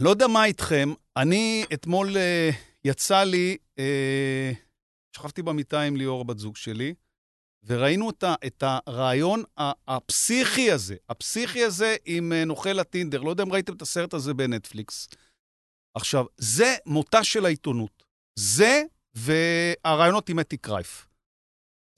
לא יודע מה איתכם, אני אתמול אה, יצא לי, אה, שכבתי במיטה עם ליאור, בת זוג שלי, וראינו את, ה, את הרעיון הפסיכי הזה, הפסיכי הזה עם אה, נוכל הטינדר. לא יודע אם ראיתם את הסרט הזה בנטפליקס. עכשיו, זה מותה של העיתונות. זה והרעיונות עם אתי קרייף.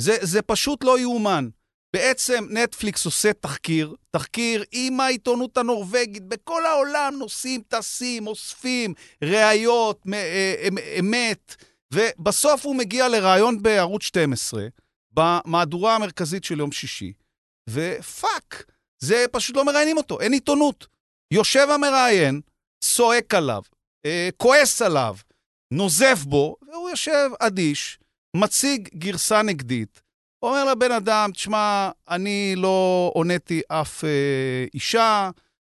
זה, זה פשוט לא יאומן. בעצם נטפליקס עושה תחקיר, תחקיר עם העיתונות הנורבגית, בכל העולם נוסעים, טסים, אוספים, ראיות, אה, אמת, ובסוף הוא מגיע לראיון בערוץ 12, במהדורה המרכזית של יום שישי, ופאק, זה פשוט לא מראיינים אותו, אין עיתונות. יושב המראיין, צועק עליו, אה, כועס עליו, נוזף בו, והוא יושב אדיש, מציג גרסה נגדית, אומר לבן אדם, תשמע, אני לא עוניתי אף אה, אישה,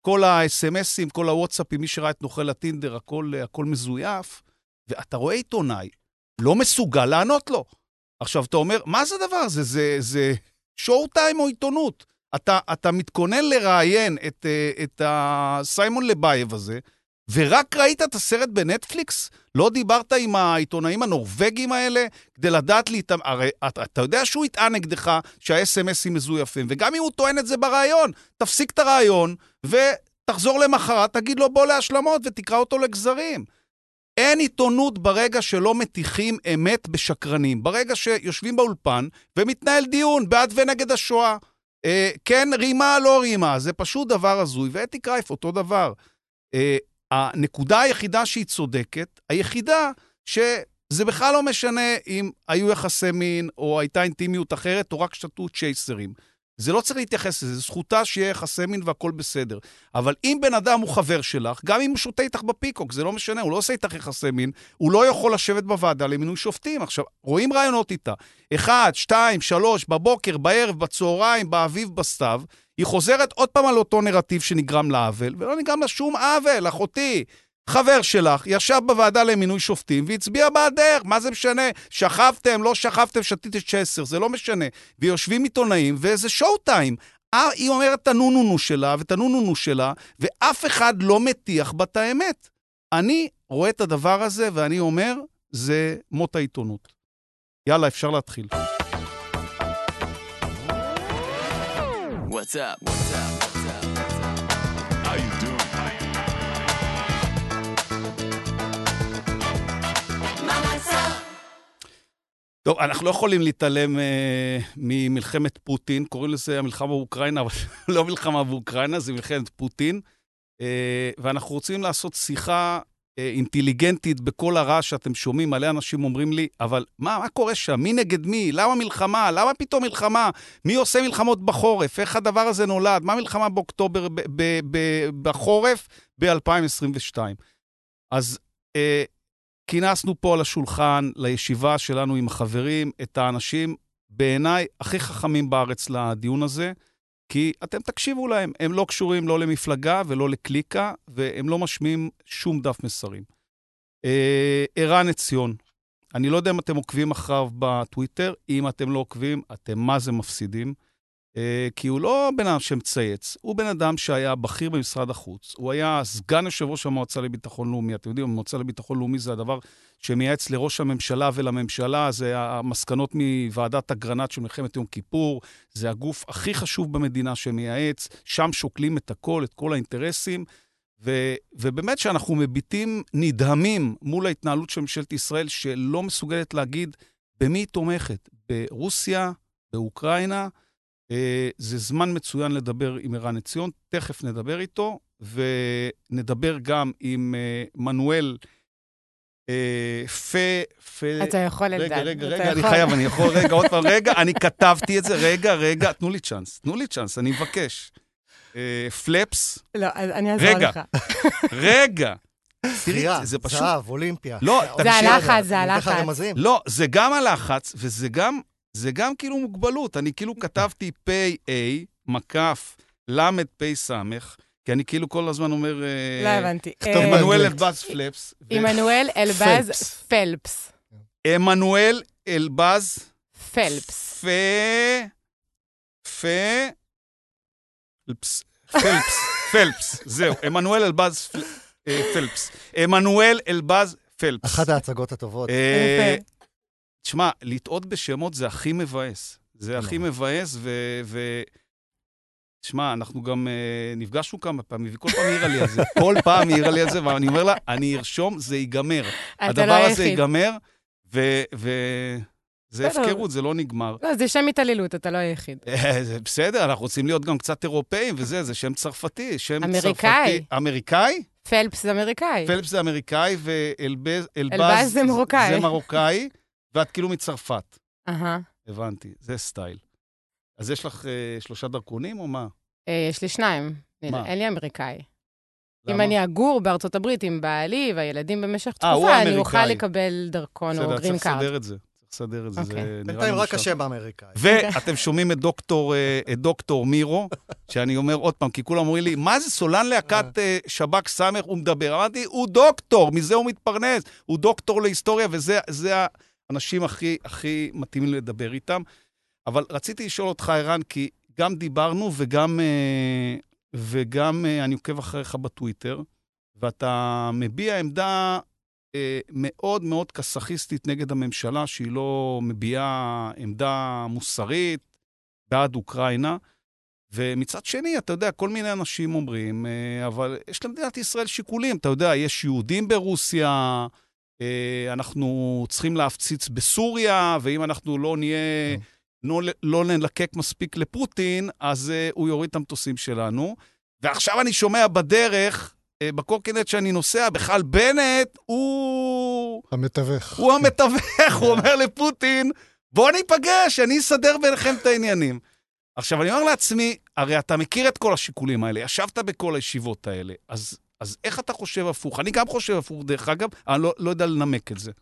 כל האס.אם.אסים, כל הוואטסאפים, מי שראה את נוכל הטינדר, הכל, הכל מזויף, ואתה רואה עיתונאי, לא מסוגל לענות לו. עכשיו, אתה אומר, מה זה הדבר הזה? זה, זה שואו טיים או עיתונות? אתה, אתה מתכונן לראיין את, אה, את הסיימון לבייב הזה, ורק ראית את הסרט בנטפליקס? לא דיברת עם העיתונאים הנורבגים האלה כדי לדעת לי... הרי אתה, אתה יודע שהוא יטען נגדך שה-SMSים מזויפים, וגם אם הוא טוען את זה בריאיון, תפסיק את הריאיון ותחזור למחרת, תגיד לו בוא להשלמות ותקרא אותו לגזרים. אין עיתונות ברגע שלא מטיחים אמת בשקרנים. ברגע שיושבים באולפן ומתנהל דיון בעד ונגד השואה. אה, כן, רימה, לא רימה, זה פשוט דבר הזוי. ואתי קרייף, אותו דבר. אה, הנקודה היחידה שהיא צודקת, היחידה שזה בכלל לא משנה אם היו יחסי מין או הייתה אינטימיות אחרת או רק שתו צ'ייסרים. זה לא צריך להתייחס לזה, זו זכותה שיהיה יחסי מין והכול בסדר. אבל אם בן אדם הוא חבר שלך, גם אם הוא שותה איתך בפיקוק, זה לא משנה, הוא לא עושה איתך יחסי מין, הוא לא יכול לשבת בוועדה למינוי שופטים. עכשיו, רואים רעיונות איתה. אחד, שתיים, שלוש, בבוקר, בערב, בצהריים, באביב, בסתיו. היא חוזרת עוד פעם על אותו נרטיב שנגרם לה עוול, ולא נגרם לה שום עוול, אחותי. חבר שלך ישב בוועדה למינוי שופטים והצביע בעדך, מה זה משנה? שכבתם, לא שכבתם, שתיתם צ'סר, זה לא משנה. ויושבים עיתונאים, וזה שואו טיים. אה, היא אומרת את הנונונו שלה ואת הנונונו שלה, ואף אחד לא מטיח בה את האמת. אני רואה את הדבר הזה ואני אומר, זה מות העיתונות. יאללה, אפשר להתחיל. What's up? טוב, אנחנו לא יכולים להתעלם uh, ממלחמת פוטין, קוראים לזה המלחמה באוקראינה, אבל לא מלחמה באוקראינה, זה מלחמת פוטין. Uh, ואנחנו רוצים לעשות שיחה אה, אינטליגנטית בכל הרעש שאתם שומעים. מלא אנשים אומרים לי, אבל מה, מה קורה שם? מי נגד מי? למה מלחמה? למה פתאום מלחמה? מי עושה מלחמות בחורף? איך הדבר הזה נולד? מה מלחמה באוקטובר, ב- ב- ב- בחורף ב-2022? אז אה, כינסנו פה על השולחן, לישיבה שלנו עם החברים, את האנשים, בעיניי, הכי חכמים בארץ לדיון הזה. כי אתם תקשיבו להם, הם לא קשורים לא למפלגה ולא לקליקה, והם לא משמיעים שום דף מסרים. אה, ערן עציון, אני לא יודע אם אתם עוקבים אחריו בטוויטר, אם אתם לא עוקבים, אתם מה זה מפסידים. אה, כי הוא לא בן אדם שמצייץ, הוא בן אדם שהיה בכיר במשרד החוץ, הוא היה סגן יושב ראש המועצה לביטחון לאומי. אתם יודעים, המועצה לביטחון לאומי זה הדבר שמייעץ לראש הממשלה ולממשלה, זה המסקנות מוועדת אגרנט של מלחמת יום כיפור, זה הגוף הכי חשוב במדינה שמייעץ, שם שוקלים את הכל, את כל האינטרסים. ו, ובאמת שאנחנו מביטים נדהמים מול ההתנהלות של ממשלת ישראל, שלא מסוגלת להגיד במי היא תומכת, ברוסיה, באוקראינה, זה זמן מצוין לדבר עם ערן עציון, תכף נדבר איתו, ונדבר גם עם אה, מנואל אה, פה, פה... אתה יכול, אלדד. רגע, רגע, רגע, אני חייב, אני יכול, רגע, עוד פעם, רגע, אני כתבתי את זה, רגע, רגע, תנו לי צ'אנס, תנו לי צ'אנס, אני מבקש. פלפס. לא, אני אעזור לך. רגע, רגע. זה פשוט... זהב, אולימפיה. לא, זה הלחץ, זה הלחץ. לא, זה גם הלחץ, וזה גם זה גם כאילו מוגבלות. אני כאילו כתבתי פ"א, מקף, ל"פ סמך, כי אני כאילו כל הזמן אומר... אה, לא הבנתי. עמנואל אלבז פלפס. עמנואל אלבז פלפס. עמנואל אלבז... פלפס. פ... פ... פלפס. פלפס. זהו, עמנואל אלבז פלפס. עמנואל אלבז פלפס. אחת ההצגות הטובות. תשמע, לטעות בשמות זה הכי מבאס. זה הכי מבאס, ו... תשמע, אנחנו גם uh, נפגשנו כמה פעמים, וכל פעם העירה לי על זה. כל פעם העירה לי על זה, ואני אומר לה, אני ארשום, זה ייגמר. הדבר לא הזה ייגמר, וזה הפקרות, זה לא נגמר. לא, זה שם התעללות, אתה לא היחיד. אה, זה בסדר, אנחנו רוצים להיות גם קצת אירופאים וזה, זה שם צרפתי, שם אמריקאי. צרפתי. אמריקאי? פלפס זה אמריקאי. פלפס זה אמריקאי, ואלבז אלבז זה מרוקאי. זה מרוקאי, ואת כאילו מצרפת. אהה. הבנתי, זה סטייל. אז יש לך אה, שלושה דרכונים או מה? אה, יש לי שניים. מה? אין לי אמריקאי. למה? אם אני אגור בארצות הברית עם בעלי והילדים במשך אה, תקופה, אני אוכל לקבל דרכון או גרין קארד. בסדר, צריך לסדר את זה. צריך לסדר את זה, okay. זה אוקיי. נראה לי בינתיים רק השם האמריקאי. ואתם שומעים את דוקטור, את דוקטור מירו, שאני אומר עוד פעם, כי כולם אומרים לי, מה זה סולן להקת. שב"ק סמך, הוא מדבר. אמרתי, הוא דוקטור, מזה הוא מתפרנס. הוא דוקטור להיסטוריה, וזה האנשים הכי, הכי מתאימים לדבר איתם. אבל רציתי לשאול אותך, ערן, כי גם דיברנו וגם, אה, וגם אה, אני עוקב אחריך בטוויטר, ואתה מביע עמדה אה, מאוד מאוד קסאכיסטית נגד הממשלה, שהיא לא מביעה עמדה מוסרית בעד אוקראינה. ומצד שני, אתה יודע, כל מיני אנשים אומרים, אבל יש למדינת ישראל שיקולים. אתה יודע, יש יהודים ברוסיה, אנחנו צריכים להפציץ בסוריה, ואם אנחנו לא נהיה... כן. לא, לא נלקק מספיק לפוטין, אז uh, הוא יוריד את המטוסים שלנו. ועכשיו אני שומע בדרך, uh, בקורקינט שאני נוסע, בכלל בנט הוא... המתווך. הוא המתווך, הוא אומר לפוטין, בוא ניפגש, אני אסדר ביניכם את העניינים. עכשיו, אני אומר לעצמי, הרי אתה מכיר את כל השיקולים האלה, ישבת בכל הישיבות האלה, אז, אז איך אתה חושב הפוך? אני גם חושב הפוך, דרך אגב, אני לא, לא יודע לנמק את זה.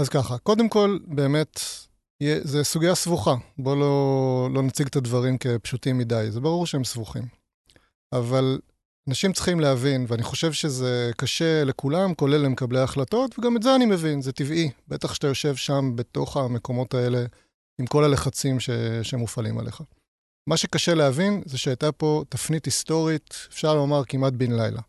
אז ככה, קודם כל, באמת, זה סוגיה סבוכה. בואו לא, לא נציג את הדברים כפשוטים מדי, זה ברור שהם סבוכים. אבל אנשים צריכים להבין, ואני חושב שזה קשה לכולם, כולל למקבלי ההחלטות, וגם את זה אני מבין, זה טבעי. בטח שאתה יושב שם בתוך המקומות האלה, עם כל הלחצים ש, שמופעלים עליך. מה שקשה להבין זה שהייתה פה תפנית היסטורית, אפשר לומר כמעט בן לילה.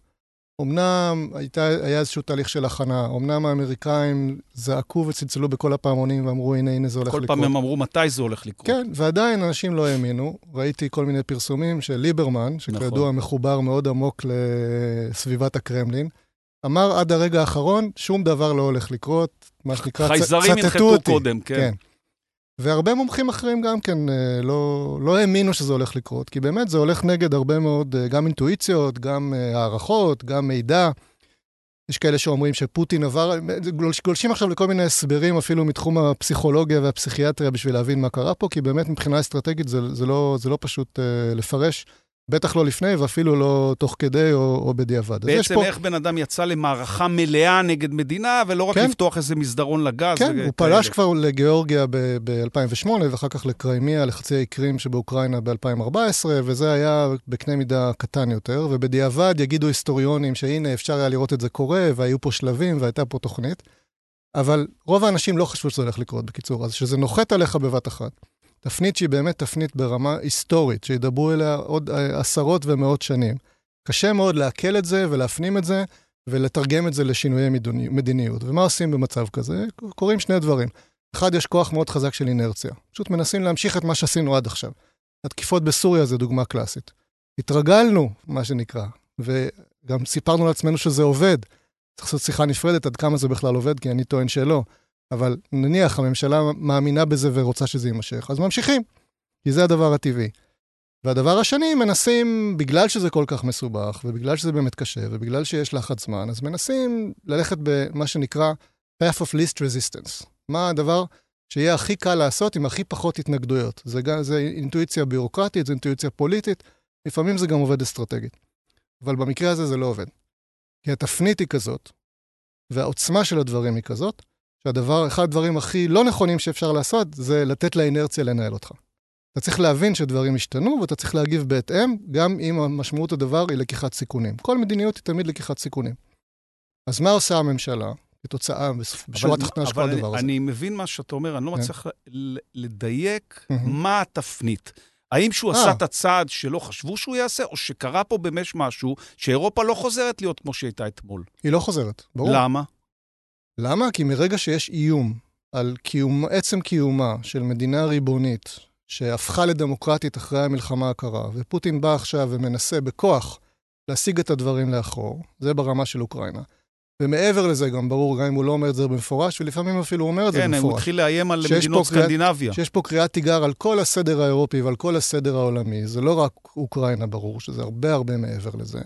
אמנם הייתה, היה איזשהו תהליך של הכנה, אמנם האמריקאים זעקו וצלצלו בכל הפעמונים ואמרו, הנה, הנה, זה הולך כל לקרות. כל פעם הם אמרו מתי זה הולך לקרות. כן, ועדיין אנשים לא האמינו. ראיתי כל מיני פרסומים של ליברמן, שכידוע נכון. מחובר מאוד עמוק לסביבת הקרמלין, אמר עד הרגע האחרון, שום דבר לא הולך לקרות, מה שנקרא, צטטו אותי. חייזרים ינחתו קודם, כן. כן. והרבה מומחים אחרים גם כן אה, לא, לא האמינו שזה הולך לקרות, כי באמת זה הולך נגד הרבה מאוד, אה, גם אינטואיציות, גם אה, הערכות, גם מידע. יש כאלה שאומרים שפוטין עבר, גולשים עכשיו לכל מיני הסברים אפילו מתחום הפסיכולוגיה והפסיכיאטריה בשביל להבין מה קרה פה, כי באמת מבחינה אסטרטגית זה, זה, לא, זה לא פשוט לפרש. בטח לא לפני ואפילו לא תוך כדי או, או בדיעבד. בעצם פה... איך בן אדם יצא למערכה מלאה נגד מדינה, ולא רק כן. לפתוח איזה מסדרון לגז. כן, הוא פלש כבר לגיאורגיה ב-2008, ואחר כך לקריימיה, לחצי האי קרים שבאוקראינה ב-2014, וזה היה בקנה מידה קטן יותר, ובדיעבד יגידו היסטוריונים שהנה, אפשר היה לראות את זה קורה, והיו פה שלבים, והייתה פה תוכנית. אבל רוב האנשים לא חשבו שזה הולך לקרות, בקיצור. אז שזה נוחת עליך בבת אחת. תפנית שהיא באמת תפנית ברמה היסטורית, שידברו אליה עוד אה, עשרות ומאות שנים. קשה מאוד לעכל את זה ולהפנים את זה ולתרגם את זה לשינויי מדיניות. ומה עושים במצב כזה? קורים שני דברים. אחד, יש כוח מאוד חזק של אינרציה. פשוט מנסים להמשיך את מה שעשינו עד עכשיו. התקיפות בסוריה זה דוגמה קלאסית. התרגלנו, מה שנקרא, וגם סיפרנו לעצמנו שזה עובד. צריך לעשות שיחה נפרדת עד כמה זה בכלל עובד, כי אני טוען שלא. אבל נניח הממשלה מאמינה בזה ורוצה שזה יימשך, אז ממשיכים, כי זה הדבר הטבעי. והדבר השני, מנסים, בגלל שזה כל כך מסובך, ובגלל שזה באמת קשה, ובגלל שיש לחץ זמן, אז מנסים ללכת במה שנקרא path of least resistance. מה הדבר שיהיה הכי קל לעשות עם הכי פחות התנגדויות. זה, זה אינטואיציה ביורוקרטית, זה אינטואיציה פוליטית, לפעמים זה גם עובד אסטרטגית. אבל במקרה הזה זה לא עובד. כי התפנית היא כזאת, והעוצמה של הדברים היא כזאת, שהדבר, אחד הדברים הכי לא נכונים שאפשר לעשות, זה לתת לאינרציה לנהל אותך. אתה צריך להבין שדברים השתנו, ואתה צריך להגיב בהתאם, גם אם המשמעות הדבר היא לקיחת סיכונים. כל מדיניות היא תמיד לקיחת סיכונים. אז מה עושה הממשלה? כתוצאה, בשורה התחתונה של כל הדבר הזה. אני מבין מה שאתה אומר, אני לא כן. מצליח לדייק מה התפנית. האם שהוא עשה את הצעד שלא חשבו שהוא יעשה, או שקרה פה באמת משהו שאירופה לא חוזרת להיות כמו שהיא הייתה אתמול? היא לא חוזרת, ברור. למה? למה? כי מרגע שיש איום על קיום, עצם קיומה של מדינה ריבונית, שהפכה לדמוקרטית אחרי המלחמה הקרה, ופוטין בא עכשיו ומנסה בכוח להשיג את הדברים לאחור, זה ברמה של אוקראינה. ומעבר לזה, גם ברור, גם אם הוא לא אומר את זה במפורש, ולפעמים אפילו הוא אומר את כן, זה במפורש. כן, הוא התחיל לאיים על מדינות סקנדינביה. שיש פה קריאת תיגר על כל הסדר האירופי ועל כל הסדר העולמי. זה לא רק אוקראינה, ברור, שזה הרבה הרבה מעבר לזה.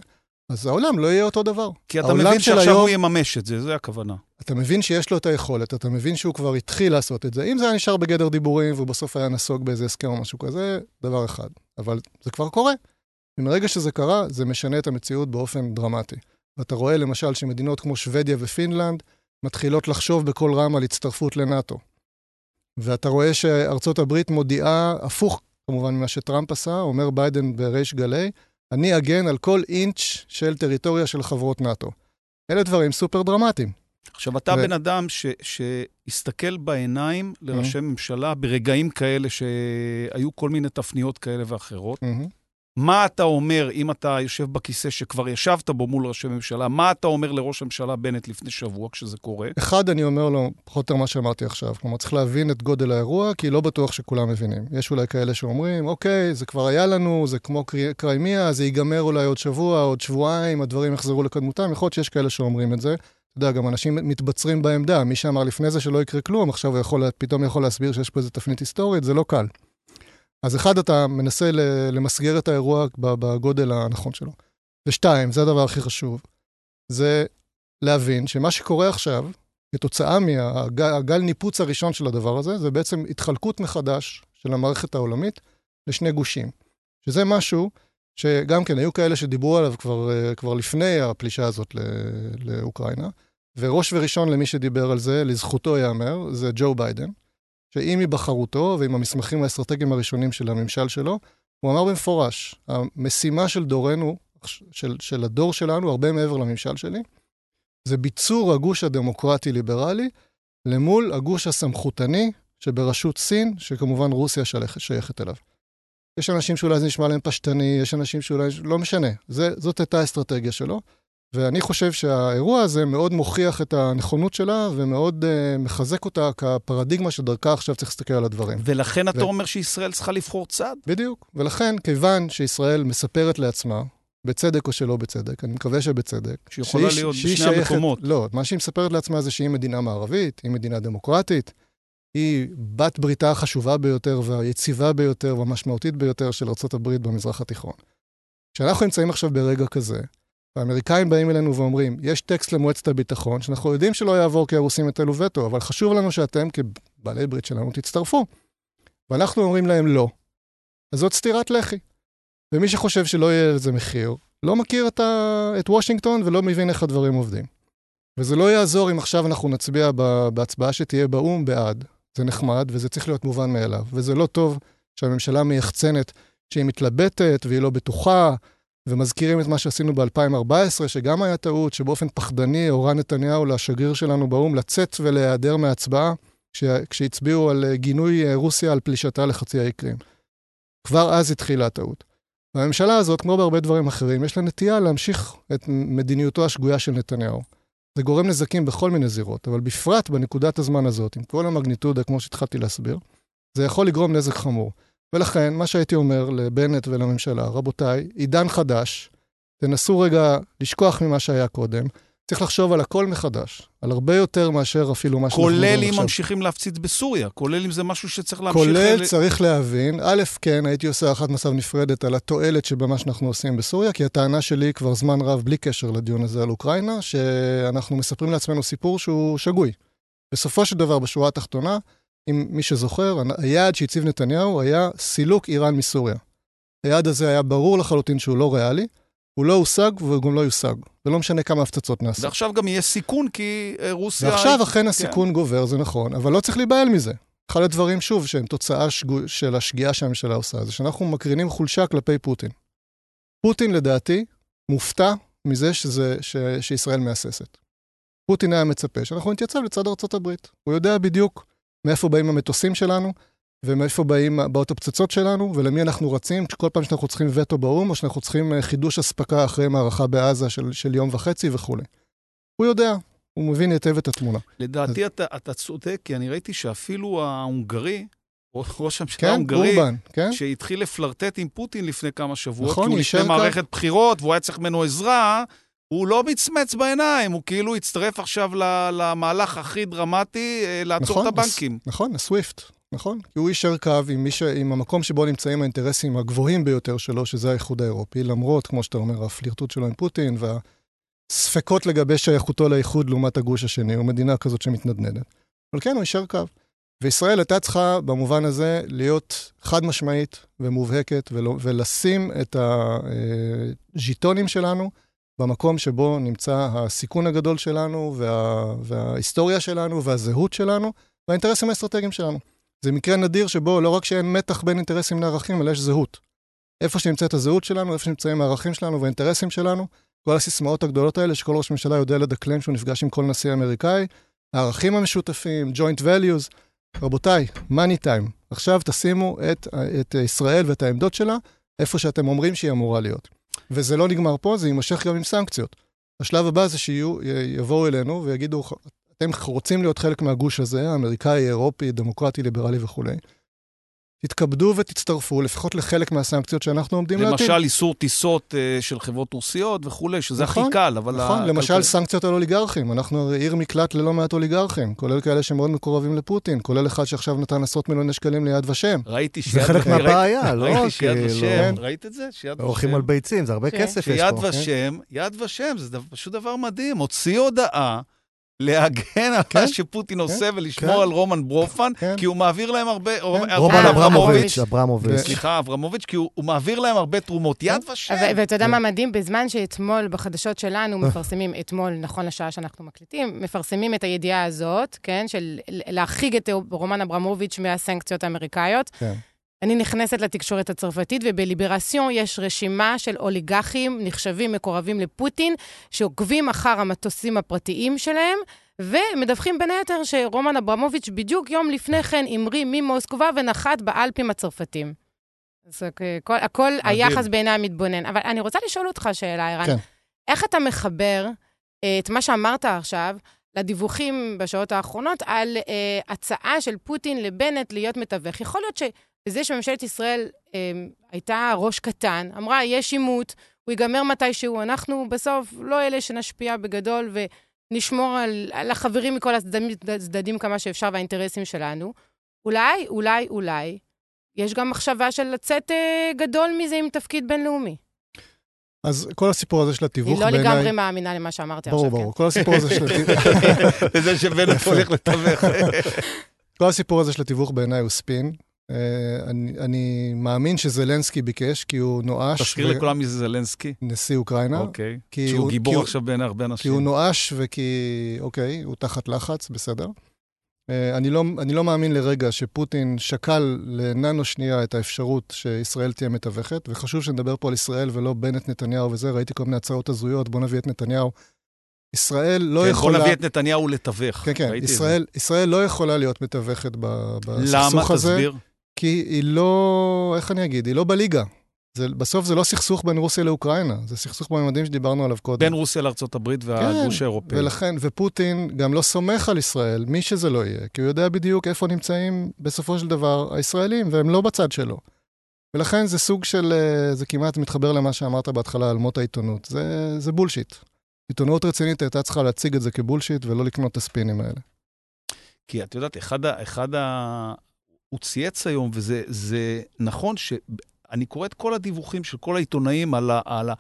אז העולם לא יהיה אותו דבר. כי אתה מבין שעכשיו היום, הוא יממש את זה, זה הכוונה. אתה מבין שיש לו את היכולת, אתה מבין שהוא כבר התחיל לעשות את זה. אם זה היה נשאר בגדר דיבורים והוא בסוף היה נסוג באיזה הסכם או משהו כזה, דבר אחד. אבל זה כבר קורה. ומרגע שזה קרה, זה משנה את המציאות באופן דרמטי. ואתה רואה למשל שמדינות כמו שוודיה ופינלנד מתחילות לחשוב בקול רם על הצטרפות לנאט"ו. ואתה רואה שארצות הברית מודיעה, הפוך כמובן ממה שטראמפ עשה, אומר ביידן בריש גלי, אני אגן על כל אינץ' של טריטוריה של חברות נאט"ו. אלה דברים סופר דרמטיים. עכשיו, אתה ו... בן אדם ש... שהסתכל בעיניים לראשי mm-hmm. ממשלה ברגעים כאלה שהיו כל מיני תפניות כאלה ואחרות. Mm-hmm. מה אתה אומר, אם אתה יושב בכיסא שכבר ישבת בו מול ראשי ממשלה, מה אתה אומר לראש הממשלה בנט לפני שבוע כשזה קורה? אחד, אני אומר לו, פחות או יותר מה שאמרתי עכשיו. כלומר, צריך להבין את גודל האירוע, כי לא בטוח שכולם מבינים. יש אולי כאלה שאומרים, אוקיי, זה כבר היה לנו, זה כמו קריימיה, זה ייגמר אולי עוד שבוע, עוד שבועיים, הדברים יחזרו לקדמותם. יכול להיות שיש כאלה שאומרים את זה. אתה יודע, גם אנשים מתבצרים בעמדה. מי שאמר לפני זה שלא יקרה כלום, עכשיו הוא יכול, פתאום יכול להסביר שיש פה איזו תפנית היסטורית, זה לא קל. אז אחד, אתה מנסה למסגר את האירוע בגודל הנכון שלו. ושתיים, זה הדבר הכי חשוב, זה להבין שמה שקורה עכשיו, כתוצאה מהגל ניפוץ הראשון של הדבר הזה, זה בעצם התחלקות מחדש של המערכת העולמית לשני גושים. שזה משהו שגם כן, היו כאלה שדיברו עליו כבר, כבר לפני הפלישה הזאת לאוקראינה, וראש וראשון למי שדיבר על זה, לזכותו ייאמר, זה ג'ו ביידן. שעם היבחרותו ועם המסמכים האסטרטגיים הראשונים של הממשל שלו, הוא אמר במפורש, המשימה של דורנו, של, של הדור שלנו, הרבה מעבר לממשל שלי, זה ביצור הגוש הדמוקרטי-ליברלי למול הגוש הסמכותני שבראשות סין, שכמובן רוסיה שייכת אליו. יש אנשים שאולי זה נשמע להם פשטני, יש אנשים שאולי, לא משנה, זה, זאת הייתה האסטרטגיה שלו. ואני חושב שהאירוע הזה מאוד מוכיח את הנכונות שלה ומאוד uh, מחזק אותה כפרדיגמה שדרכה עכשיו צריך להסתכל על הדברים. ולכן אתה ו... אומר שישראל צריכה לבחור צד? בדיוק. ולכן, כיוון שישראל מספרת לעצמה, בצדק או שלא בצדק, אני מקווה שבצדק. שיכולה שהיא, להיות בשני שייכת, המקומות. לא, מה שהיא מספרת לעצמה זה שהיא מדינה מערבית, היא מדינה דמוקרטית, היא בת בריתה החשובה ביותר והיציבה ביותר והמשמעותית ביותר של ארה"ב במזרח התיכון. כשאנחנו נמצאים עכשיו ברגע כזה, והאמריקאים באים אלינו ואומרים, יש טקסט למועצת הביטחון, שאנחנו יודעים שלא יעבור כי הרוסים יטלו וטו, אבל חשוב לנו שאתם כבעלי ברית שלנו תצטרפו. ואנחנו אומרים להם לא. אז זאת סטירת לחי. ומי שחושב שלא יהיה לזה מחיר, לא מכיר את, ה... את וושינגטון ולא מבין איך הדברים עובדים. וזה לא יעזור אם עכשיו אנחנו נצביע בהצבעה שתהיה באו"ם בעד. זה נחמד וזה צריך להיות מובן מאליו. וזה לא טוב שהממשלה מייחצנת שהיא מתלבטת והיא לא בטוחה, ומזכירים את מה שעשינו ב-2014, שגם היה טעות, שבאופן פחדני הורה נתניהו לשגריר שלנו באו"ם לצאת ולהיעדר מההצבעה, כשהצביעו על אה, גינוי אה, רוסיה על פלישתה לחצי האי קרים. כבר אז התחילה הטעות. והממשלה הזאת, כמו בהרבה דברים אחרים, יש לה נטייה להמשיך את מדיניותו השגויה של נתניהו. זה גורם נזקים בכל מיני זירות, אבל בפרט בנקודת הזמן הזאת, עם כל המגניטודה, כמו שהתחלתי להסביר, זה יכול לגרום נזק חמור. ולכן, מה שהייתי אומר לבנט ולממשלה, רבותיי, עידן חדש, תנסו רגע לשכוח ממה שהיה קודם. צריך לחשוב על הכל מחדש, על הרבה יותר מאשר אפילו מה שאנחנו מדברים עכשיו. כולל אם ממשיכים להפציץ בסוריה, כולל אם זה משהו שצריך להמשיך... כולל ל... צריך להבין, א', כן, הייתי עושה הערכת מצב נפרדת על התועלת שבמה שאנחנו עושים בסוריה, כי הטענה שלי כבר זמן רב, בלי קשר לדיון הזה על אוקראינה, שאנחנו מספרים לעצמנו סיפור שהוא שגוי. בסופו של דבר, בשורה התחתונה, אם מי שזוכר, היעד שהציב נתניהו היה סילוק איראן מסוריה. היעד הזה היה ברור לחלוטין שהוא לא ריאלי, הוא לא הושג והוא גם לא יושג. ולא משנה כמה הפצצות נעשו. ועכשיו גם יהיה סיכון כי אה, רוסיה... ועכשיו היא... אכן הסיכון כן. גובר, זה נכון, אבל לא צריך להיבהל מזה. אחד הדברים, שוב, שהם תוצאה שגו... של השגיאה שהממשלה עושה, זה שאנחנו מקרינים חולשה כלפי פוטין. פוטין, לדעתי, מופתע מזה שזה, ש... שישראל מהססת. פוטין היה מצפה שאנחנו נתייצב לצד ארצות הברית. הוא יודע בדיוק מאיפה באים המטוסים שלנו, ומאיפה באים, באות הפצצות שלנו, ולמי אנחנו רצים, כל פעם שאנחנו צריכים וטו באו"ם, או שאנחנו צריכים אה, חידוש אספקה אחרי מערכה בעזה של, של יום וחצי וכולי. הוא יודע, הוא מבין היטב את התמונה. לדעתי אז... אתה, אתה צודק, כי אני ראיתי שאפילו ההונגרי, ראש הממשלה כן, ההונגרי, אורבן, כן? שהתחיל לפלרטט עם פוטין לפני כמה שבועות, נכון, כי הוא לפני קו. מערכת בחירות והוא היה צריך ממנו עזרה, הוא לא מצמץ בעיניים, הוא כאילו הצטרף עכשיו למהלך הכי דרמטי, אה, לעצור נכון, את הבנקים. הס, נכון, הסוויפט, נכון. כי הוא יישר קו עם, ש... עם המקום שבו נמצאים האינטרסים הגבוהים ביותר שלו, שזה האיחוד האירופי, למרות, כמו שאתה אומר, הפלירטוט שלו עם פוטין והספקות לגבי שייכותו לאיחוד לעומת הגוש השני, או מדינה כזאת שמתנדנדת. אבל כן, הוא יישר קו. וישראל הייתה צריכה במובן הזה להיות חד משמעית ומובהקת ולא, ולשים את הז'יטונים שלנו במקום שבו נמצא הסיכון הגדול שלנו וה, וההיסטוריה שלנו והזהות שלנו והאינטרסים האסטרטגיים שלנו. זה מקרה נדיר שבו לא רק שאין מתח בין אינטרסים לערכים, אלא יש זהות. איפה שנמצאת הזהות שלנו, איפה שנמצאים הערכים שלנו והאינטרסים שלנו, כל הסיסמאות הגדולות האלה שכל ראש ממשלה יודע לדקלם שהוא נפגש עם כל נשיא אמריקאי, הערכים המשותפים, joint values, רבותיי, money time. עכשיו תשימו את, את ישראל ואת העמדות שלה איפה שאתם אומרים שהיא אמורה להיות. וזה לא נגמר פה, זה יימשך גם עם סנקציות. השלב הבא זה שיבואו אלינו ויגידו, אתם רוצים להיות חלק מהגוש הזה, האמריקאי, אירופי, דמוקרטי, ליברלי וכולי. תתכבדו ותצטרפו לפחות לחלק מהסנקציות שאנחנו עומדים להטיל. למשל, איסור טיסות uh, של חברות רוסיות וכולי, שזה נכון, הכי קל, אבל... נכון, למשל כל... סנקציות על אוליגרכים. אנחנו הרי עיר מקלט ללא מעט אוליגרכים, כולל כאלה שמאוד מקורבים לפוטין, כולל אחד שעכשיו נתן עשרות מיליוני שקלים ליד ושם. ראיתי שיד... זה חלק מהבעיה, לא? ראיתי שיד כאילו- ושם, ראית את זה? שיד ושם. הולכים על ביצים, זה הרבה כסף יש פה. שיד ושם, יד ושם, זה פשוט דבר מדהים. הוציא הודעה. להגן על מה שפוטין עושה ולשמור על רומן ברופן, כי הוא מעביר להם הרבה... רומן אברמוביץ', אברמוביץ'. סליחה, אברמוביץ', כי הוא מעביר להם הרבה תרומות. יד ושם. ואתה יודע מה מדהים? בזמן שאתמול בחדשות שלנו מפרסמים, אתמול, נכון לשעה שאנחנו מקליטים, מפרסמים את הידיעה הזאת, כן, של להחריג את רומן אברמוביץ' מהסנקציות האמריקאיות. כן. אני נכנסת לתקשורת הצרפתית, ובליברסיון יש רשימה של אוליגרכים נחשבים מקורבים לפוטין, שעוקבים אחר המטוסים הפרטיים שלהם, ומדווחים בין היתר שרומן אברמוביץ' בדיוק יום לפני כן המריא ממוסקבה ונחת באלפים הצרפתים. אז הכל, הכל היחס בעיני המתבונן. אבל אני רוצה לשאול אותך שאלה, ערן. כן. איך אתה מחבר אה, את מה שאמרת עכשיו לדיווחים בשעות האחרונות על אה, הצעה של פוטין לבנט להיות מתווך? יכול להיות ש... בזה שממשלת ישראל אה, הייתה ראש קטן, אמרה, יש עימות, הוא ייגמר מתישהו, אנחנו בסוף לא אלה שנשפיע בגדול ונשמור על, על החברים מכל הצדדים, הצדדים כמה שאפשר והאינטרסים שלנו. אולי, אולי, אולי, יש גם מחשבה של לצאת אה, גדול מזה עם תפקיד בינלאומי. אז כל הסיפור הזה של התיווך בעיניי... היא לא לגמרי מאמינה למה שאמרתי ברור, עכשיו, ברור. כן? כל הסיפור הזה של התיווך... וזה שבנט הולך לתווך. כל הסיפור הזה של התיווך בעיניי הוא ספין. Uh, אני, אני מאמין שזלנסקי ביקש, כי הוא נואש. תזכיר ו... לכולם מי זה זלנסקי. נשיא אוקראינה. אוקיי. כי שהוא הוא, גיבור עכשיו בין הרבה אנשים. כי הוא נואש וכי, אוקיי, הוא תחת לחץ, בסדר. Uh, אני, לא, אני לא מאמין לרגע שפוטין שקל לננו שנייה את האפשרות שישראל תהיה מתווכת, וחשוב שנדבר פה על ישראל ולא בנט נתניהו וזה, ראיתי כל מיני הצעות הזויות, בוא נביא את נתניהו. ישראל לא כן, יכולה... בוא נביא את נתניהו לתווך. כן, כן, ישראל, ישראל לא יכולה להיות מתווכת בסכסוך הזה. למה? תסביר. כי היא לא, איך אני אגיד, היא לא בליגה. זה, בסוף זה לא סכסוך בין רוסיה לאוקראינה, זה סכסוך בממדים שדיברנו עליו קודם. בין רוסיה לארה"ב והגוש כן, האירופאי. ולכן, ופוטין גם לא סומך על ישראל, מי שזה לא יהיה, כי הוא יודע בדיוק איפה נמצאים בסופו של דבר הישראלים, והם לא בצד שלו. ולכן זה סוג של, אה, זה כמעט מתחבר למה שאמרת בהתחלה על מות העיתונות. זה, זה בולשיט. עיתונות רצינית הייתה צריכה להציג את זה כבולשיט ולא לקנות את הספינים האלה. כי את יודעת, אחד, אחד ה... הוא צייץ היום, וזה נכון שאני קורא את כל הדיווחים של כל העיתונאים על, ה, על, ה,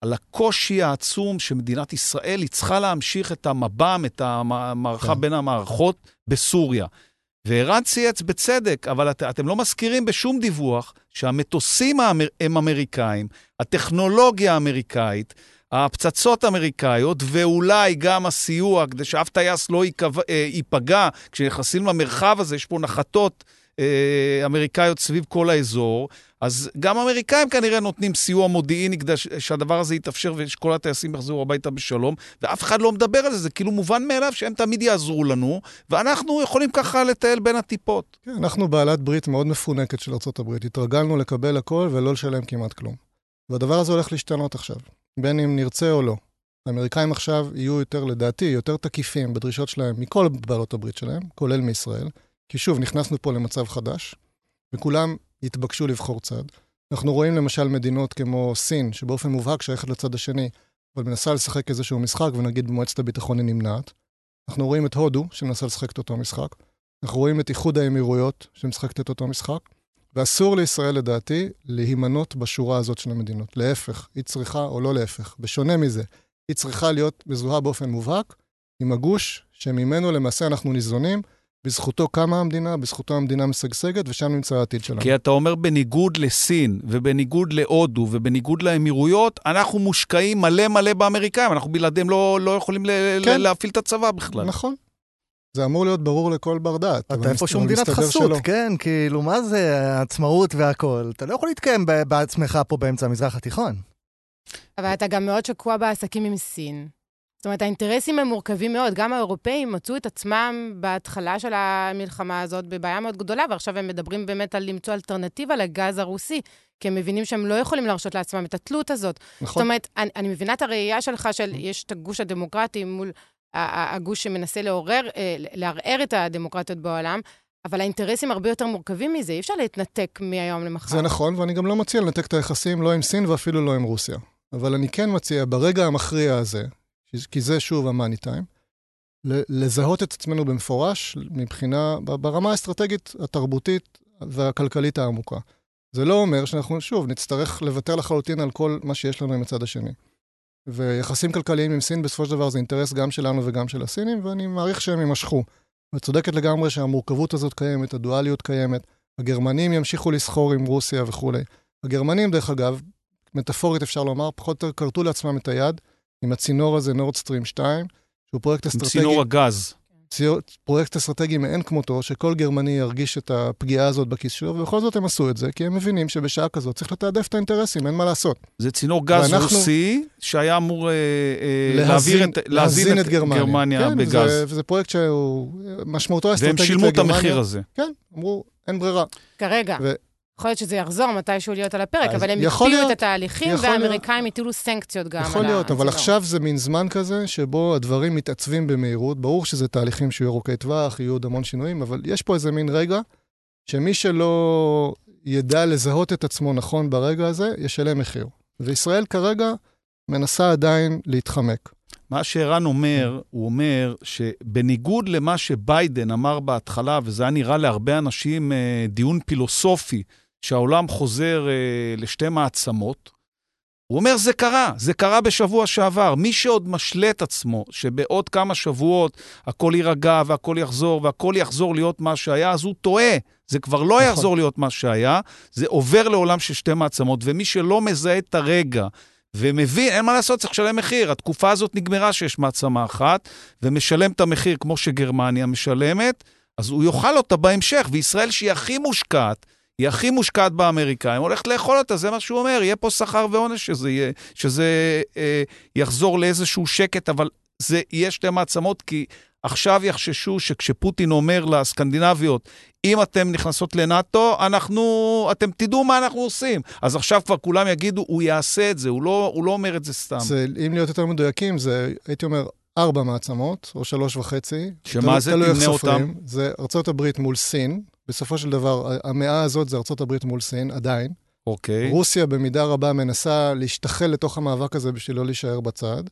על הקושי העצום שמדינת ישראל, היא צריכה להמשיך את המב"ם, את המערכה כן. בין המערכות בסוריה. וערן צייץ בצדק, אבל את, אתם לא מזכירים בשום דיווח שהמטוסים האמר, הם אמריקאים, הטכנולוגיה האמריקאית, הפצצות האמריקאיות, ואולי גם הסיוע, כדי שאף טייס לא אה, ייפגע כשנכנסים למרחב הזה, יש פה נחתות אמריקאיות סביב כל האזור. אז גם האמריקאים כנראה נותנים סיוע מודיעיני כדי שהדבר הזה יתאפשר ושכל הטייסים יחזרו הביתה בשלום, ואף אחד לא מדבר על זה, זה כאילו מובן מאליו שהם תמיד יעזרו לנו, ואנחנו יכולים ככה לטייל בין הטיפות. כן, אנחנו בעלת ברית מאוד מפונקת של ארה"ב. התרגלנו לקבל הכל ולא לשלם כמעט כלום. והדבר הזה הולך להשתנות עכשיו, בין אם נרצה או לא. האמריקאים עכשיו יהיו יותר, לדעתי, יותר תקיפים בדרישות שלהם מכל בעלות הברית שלהם, כולל מישראל. כי שוב, נכנסנו פה למצב חדש, וכולם יתבקשו לבחור צד. אנחנו רואים למשל מדינות כמו סין, שבאופן מובהק שייכת לצד השני, אבל מנסה לשחק איזשהו משחק, ונגיד במועצת הביטחון היא נמנעת. אנחנו רואים את הודו, שמנסה לשחק את אותו משחק. אנחנו רואים את איחוד האמירויות, שמשחקת את אותו משחק. ואסור לישראל, לדעתי, להימנות בשורה הזאת של המדינות. להפך, היא צריכה, או לא להפך, בשונה מזה, היא צריכה להיות מזוהה באופן מובהק עם הגוש שממנו למעשה אנחנו ניזונים, בזכותו קמה המדינה, בזכותו המדינה משגשגת, ושם נמצא העתיד שלנו. כי אתה אומר, בניגוד לסין, ובניגוד להודו, ובניגוד לאמירויות, אנחנו מושקעים מלא מלא באמריקאים, אנחנו בלעדיהם לא, לא יכולים כן. להפעיל את הצבא בכלל. נכון. זה אמור להיות ברור לכל בר דעת. אתה איפשהו מדינת חסות, שלא. כן, כאילו, מה זה עצמאות והכול? אתה לא יכול להתקיים בעצמך פה באמצע המזרח התיכון. אבל אתה גם מאוד שקוע בעסקים עם סין. זאת אומרת, האינטרסים הם מורכבים מאוד. גם האירופאים מצאו את עצמם בהתחלה של המלחמה הזאת בבעיה מאוד גדולה, ועכשיו הם מדברים באמת על למצוא אלטרנטיבה לגז הרוסי, כי הם מבינים שהם לא יכולים להרשות לעצמם את התלות הזאת. נכון. זאת אומרת, אני, אני מבינה את הראייה שלך של יש את הגוש הדמוקרטי מול הגוש שמנסה לעורר, אה, לערער את הדמוקרטיות בעולם, אבל האינטרסים הרבה יותר מורכבים מזה, אי אפשר להתנתק מהיום למחר. זה נכון, ואני גם לא מציע לנתק את היחסים לא עם סין ואפילו לא עם רוסיה. אבל אני כן מציע, ברגע המכריע הזה, כי זה שוב המאני טיים, לזהות את עצמנו במפורש מבחינה, ברמה האסטרטגית, התרבותית והכלכלית העמוקה. זה לא אומר שאנחנו, שוב, נצטרך לוותר לחלוטין על כל מה שיש לנו עם הצד השני. ויחסים כלכליים עם סין בסופו של דבר זה אינטרס גם שלנו וגם של הסינים, ואני מעריך שהם יימשכו. וצודקת לגמרי שהמורכבות הזאת קיימת, הדואליות קיימת, הגרמנים ימשיכו לסחור עם רוסיה וכולי. הגרמנים, דרך אגב, מטאפורית אפשר לומר, פחות או יותר כרתו לעצמם את היד עם הצינור הזה, נורדסטרים 2, שהוא פרויקט אסטרטגי... צינור הגז. פרויקט אסטרטגי מאין כמותו, שכל גרמני ירגיש את הפגיעה הזאת בכיס שלו, ובכל זאת הם עשו את זה, כי הם מבינים שבשעה כזאת צריך לתעדף את האינטרסים, אין מה לעשות. זה צינור גז ואנחנו... רוסי, שהיה אמור אה, אה, להזין, את, להזין את, את גרמניה, גרמניה כן, בגז. וזה, וזה פרויקט שהוא משמעותו האסטרטגית והם שילמו את המחיר הזה. כן, אמרו, אין ברירה. כרגע. ו... יכול להיות שזה יחזור מתישהו להיות על הפרק, אבל הם הקפיאו את התהליכים, והאמריקאים הטילו סנקציות גם יכול להיות, אבל עכשיו זה מין זמן כזה שבו הדברים מתעצבים במהירות. ברור שזה תהליכים שיהיו ארוכי טווח, יהיו עוד המון שינויים, אבל יש פה איזה מין רגע שמי שלא ידע לזהות את עצמו נכון ברגע הזה, ישלם מחיר. וישראל כרגע מנסה עדיין להתחמק. מה שערן אומר, הוא אומר שבניגוד למה שביידן אמר בהתחלה, וזה היה נראה להרבה אנשים אה, דיון פילוסופי, שהעולם חוזר אה, לשתי מעצמות. הוא אומר, זה קרה, זה קרה בשבוע שעבר. מי שעוד משלה את עצמו, שבעוד כמה שבועות הכל יירגע והכל יחזור והכל יחזור להיות מה שהיה, אז הוא טועה. זה כבר לא נכון. יחזור להיות מה שהיה, זה עובר לעולם של שתי מעצמות. ומי שלא מזהה את הרגע ומבין, אין מה לעשות, צריך לשלם מחיר. התקופה הזאת נגמרה שיש מעצמה אחת, ומשלם את המחיר כמו שגרמניה משלמת, אז הוא יאכל אותה בהמשך. וישראל, שהיא הכי מושקעת, היא הכי מושקעת באמריקאים, הולכת לאכול אותה, זה מה שהוא אומר, יהיה פה שכר ועונש שזה, יהיה, שזה אה, יחזור לאיזשהו שקט, אבל זה יהיה שתי מעצמות, כי עכשיו יחששו שכשפוטין אומר לסקנדינביות, אם אתן נכנסות לנאטו, אנחנו, אתם תדעו מה אנחנו עושים. אז עכשיו כבר כולם יגידו, הוא יעשה את זה, הוא לא, הוא לא אומר את זה סתם. זה, אם להיות יותר מדויקים, זה, הייתי אומר, ארבע מעצמות, או שלוש וחצי. שמה זה? תמנה אותם. זה ארה"ב מול סין, בסופו של דבר, המאה הזאת זה ארה"ב מול סין, עדיין. אוקיי. רוסיה במידה רבה מנסה להשתחל לתוך המאבק הזה בשביל לא להישאר בצד.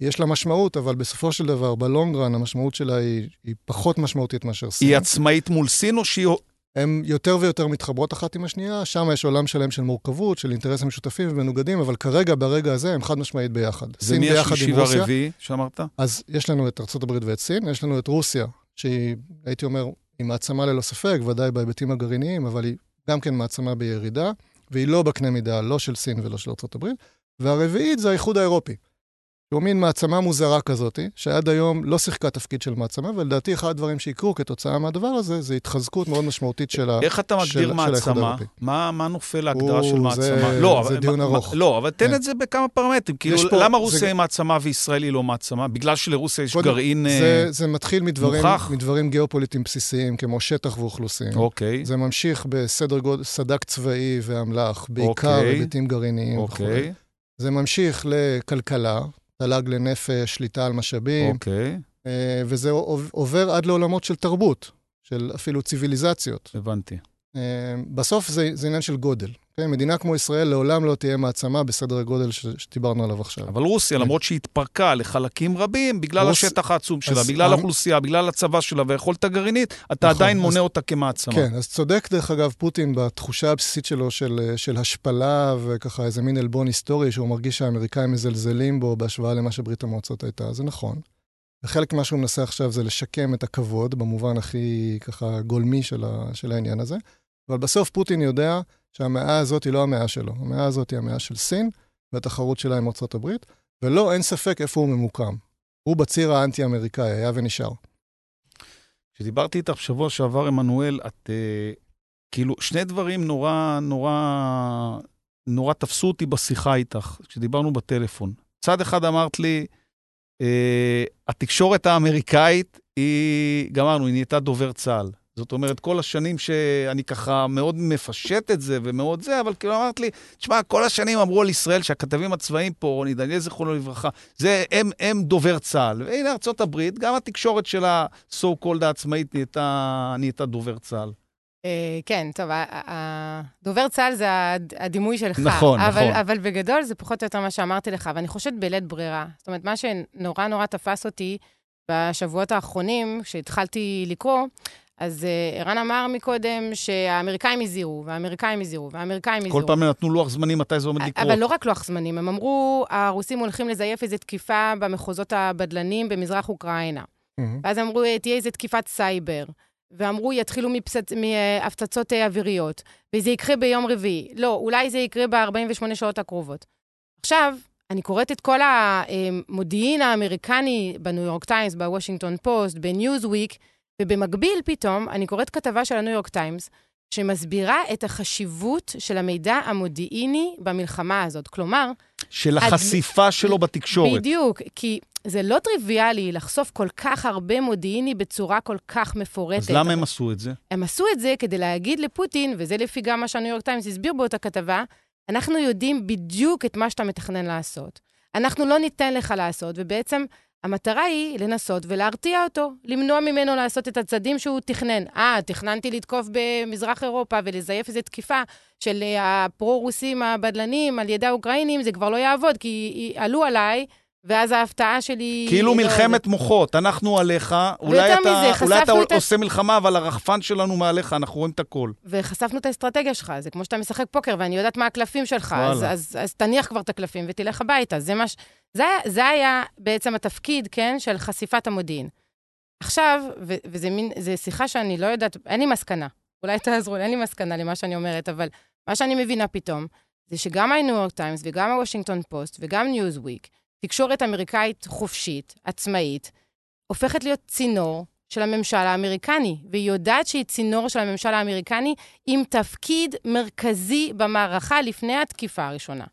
יש לה משמעות, אבל בסופו של דבר, בלונגרן, המשמעות שלה היא, היא פחות משמעותית מאשר סין. היא עצמאית מול סין או שהיא... הן יותר ויותר מתחברות אחת עם השנייה, שם יש עולם שלם של מורכבות, של אינטרסים משותפים ומנוגדים, אבל כרגע, ברגע הזה, הם חד משמעית ביחד. סין ביחד עם רוסיה. ומי השלישי והרביעי שאמרת? אז יש לנו את ארה"ב ואת סין, יש לנו את רוסיה, שהיא, הייתי אומר, היא מעצמה ללא ספק, ודאי בהיבטים הגרעיניים, אבל היא גם כן מעצמה בירידה, והיא לא בקנה מידה, לא של סין ולא של ארה"ב. והרביעית זה האיחוד האירופי. שהוא מין מעצמה מוזרה כזאת, שעד היום לא שיחקה תפקיד של מעצמה, ולדעתי אחד הדברים שיקרו כתוצאה מהדבר הזה, זה התחזקות מאוד משמעותית של האיחוד איך אתה מגדיר מעצמה? מה, מה נופל להגדרה של מעצמה? זה, לא, זה אבל, דיון מה, ארוך. לא, אבל תן כן. את זה בכמה פרמטרים. כאילו, פה, למה רוסיה זה... היא מעצמה וישראל היא לא מעצמה? בגלל שלרוסיה יש קודם, גרעין זה, uh, זה מתחיל מדברים, מדברים גיאופוליטיים בסיסיים, כמו שטח ואוכלוסין. אוקיי. זה ממשיך בסדר גודל, סדק צבאי ואמל"ח, בעיקר אוקיי. היבטים גרעיניים אוקיי. וכו'. זה ממשיך לכלכלה, תל"ג לנפש, שליטה על משאבים. אוקיי. אה, וזה עובר עד לעולמות של תרבות, של אפילו ציוויליזציות. הבנתי. אה, בסוף זה, זה עניין של גודל. כן? מדינה כמו ישראל לעולם לא תהיה מעצמה בסדר הגודל ש, שדיברנו עליו עכשיו. אבל רוסיה, כן. למרות שהיא התפרקה לחלקים רבים, בגלל רוס... השטח העצום שלה, בגלל האוכלוסייה, בגלל הצבא שלה והיכולת הגרעינית, אתה נכון, עדיין מונה אז... אותה כמעצמה. כן, אז צודק, דרך אגב, פוטין בתחושה הבסיסית שלו של, של השפלה וככה איזה מין עלבון היסטורי, שהוא מרגיש שהאמריקאים מזלזלים בו בהשוואה למה שברית המועצות הייתה, זה נכון. וחלק ממה שהוא מנסה עכשיו זה לשקם את הכבוד, במובן הכי ככה גולמי של, ה, של העניין הזה. אבל בסוף פוטין יודע שהמאה הזאת היא לא המאה שלו. המאה הזאת היא המאה של סין, והתחרות שלה עם ארה"ב, ולא, אין ספק איפה הוא ממוקם. הוא בציר האנטי-אמריקאי, היה ונשאר. כשדיברתי איתך בשבוע שעבר, עמנואל, את... אה, כאילו, שני דברים נורא, נורא, נורא תפסו אותי בשיחה איתך, כשדיברנו בטלפון. צד אחד אמרת לי, אה, התקשורת האמריקאית היא, גמרנו, היא נהייתה דובר צה"ל. זאת אומרת, כל השנים שאני ככה מאוד מפשט את זה ומאוד זה, אבל כאילו אמרת לי, תשמע, כל השנים אמרו על ישראל שהכתבים הצבאיים פה, רוני דניאל זיכרונו לברכה, זה, הם, הם דובר צה"ל. והנה ארצות הברית, גם התקשורת של ה-so called העצמאית נהייתה, נהייתה דובר צה"ל. אה, כן, טוב, דובר צה"ל זה הדימוי שלך. נכון, אבל, נכון. אבל בגדול זה פחות או יותר מה שאמרתי לך, ואני חושבת בלית ברירה. זאת אומרת, מה שנורא נורא תפס אותי בשבועות האחרונים, כשהתחלתי לקרוא, אז uh, ערן אמר מקודם שהאמריקאים הזהירו, והאמריקאים הזהירו, והאמריקאים הזהירו. כל פעם הם נתנו לוח זמנים מתי זה עומד לקרות. אבל לא רק לוח זמנים, הם אמרו, הרוסים הולכים לזייף איזו תקיפה במחוזות הבדלנים במזרח אוקראינה. Mm-hmm. ואז אמרו, תהיה איזו תקיפת סייבר. ואמרו, יתחילו מפצצ... מהפצצות אה, אוויריות, וזה יקרה ביום רביעי. לא, אולי זה יקרה ב-48 שעות הקרובות. עכשיו, אני קוראת את כל המודיעין האמריקני בניו יורק טיימס, בוושינגטון פוסט, בניוזוויק, ובמקביל פתאום אני קוראת כתבה של הניו יורק טיימס, שמסבירה את החשיבות של המידע המודיעיני במלחמה הזאת. כלומר... של החשיפה הד... שלו בתקשורת. בדיוק, כי זה לא טריוויאלי לחשוף כל כך הרבה מודיעיני בצורה כל כך מפורטת. אז למה הם עשו את זה? הם עשו את זה כדי להגיד לפוטין, וזה לפי גם מה שהניו יורק טיימס הסביר באותה כתבה, אנחנו יודעים בדיוק את מה שאתה מתכנן לעשות. אנחנו לא ניתן לך לעשות, ובעצם המטרה היא לנסות ולהרתיע אותו, למנוע ממנו לעשות את הצעדים שהוא תכנן. אה, תכננתי לתקוף במזרח אירופה ולזייף איזו תקיפה של אה, הפרו-רוסים הבדלנים על ידי האוקראינים, זה כבר לא יעבוד, כי עלו עליי, ואז ההפתעה שלי... כאילו לא מלחמת זה... מוחות, אנחנו עליך, אולי אתה, מזה, אולי אתה את... עושה מלחמה, אבל הרחפן שלנו מעליך, אנחנו רואים את הכל. וחשפנו את האסטרטגיה שלך, זה כמו שאתה משחק פוקר, ואני יודעת מה הקלפים שלך, אז, אז, אז, אז תניח כבר את הקלפים ותלך הביתה. זה, מש... זה, זה היה בעצם התפקיד, כן, של חשיפת המודיעין. עכשיו, ו- וזה מין, זה שיחה שאני לא יודעת, אין לי מסקנה. אולי תעזרו אין לי מסקנה למה שאני אומרת, אבל מה שאני מבינה פתאום, זה שגם ה-New York Times וגם ה-Washington Post וגם Newsweek, תקשורת אמריקאית חופשית, עצמאית, הופכת להיות צינור של הממשל האמריקני, והיא יודעת שהיא צינור של הממשל האמריקני עם תפקיד מרכזי במערכה לפני התקיפה הראשונה.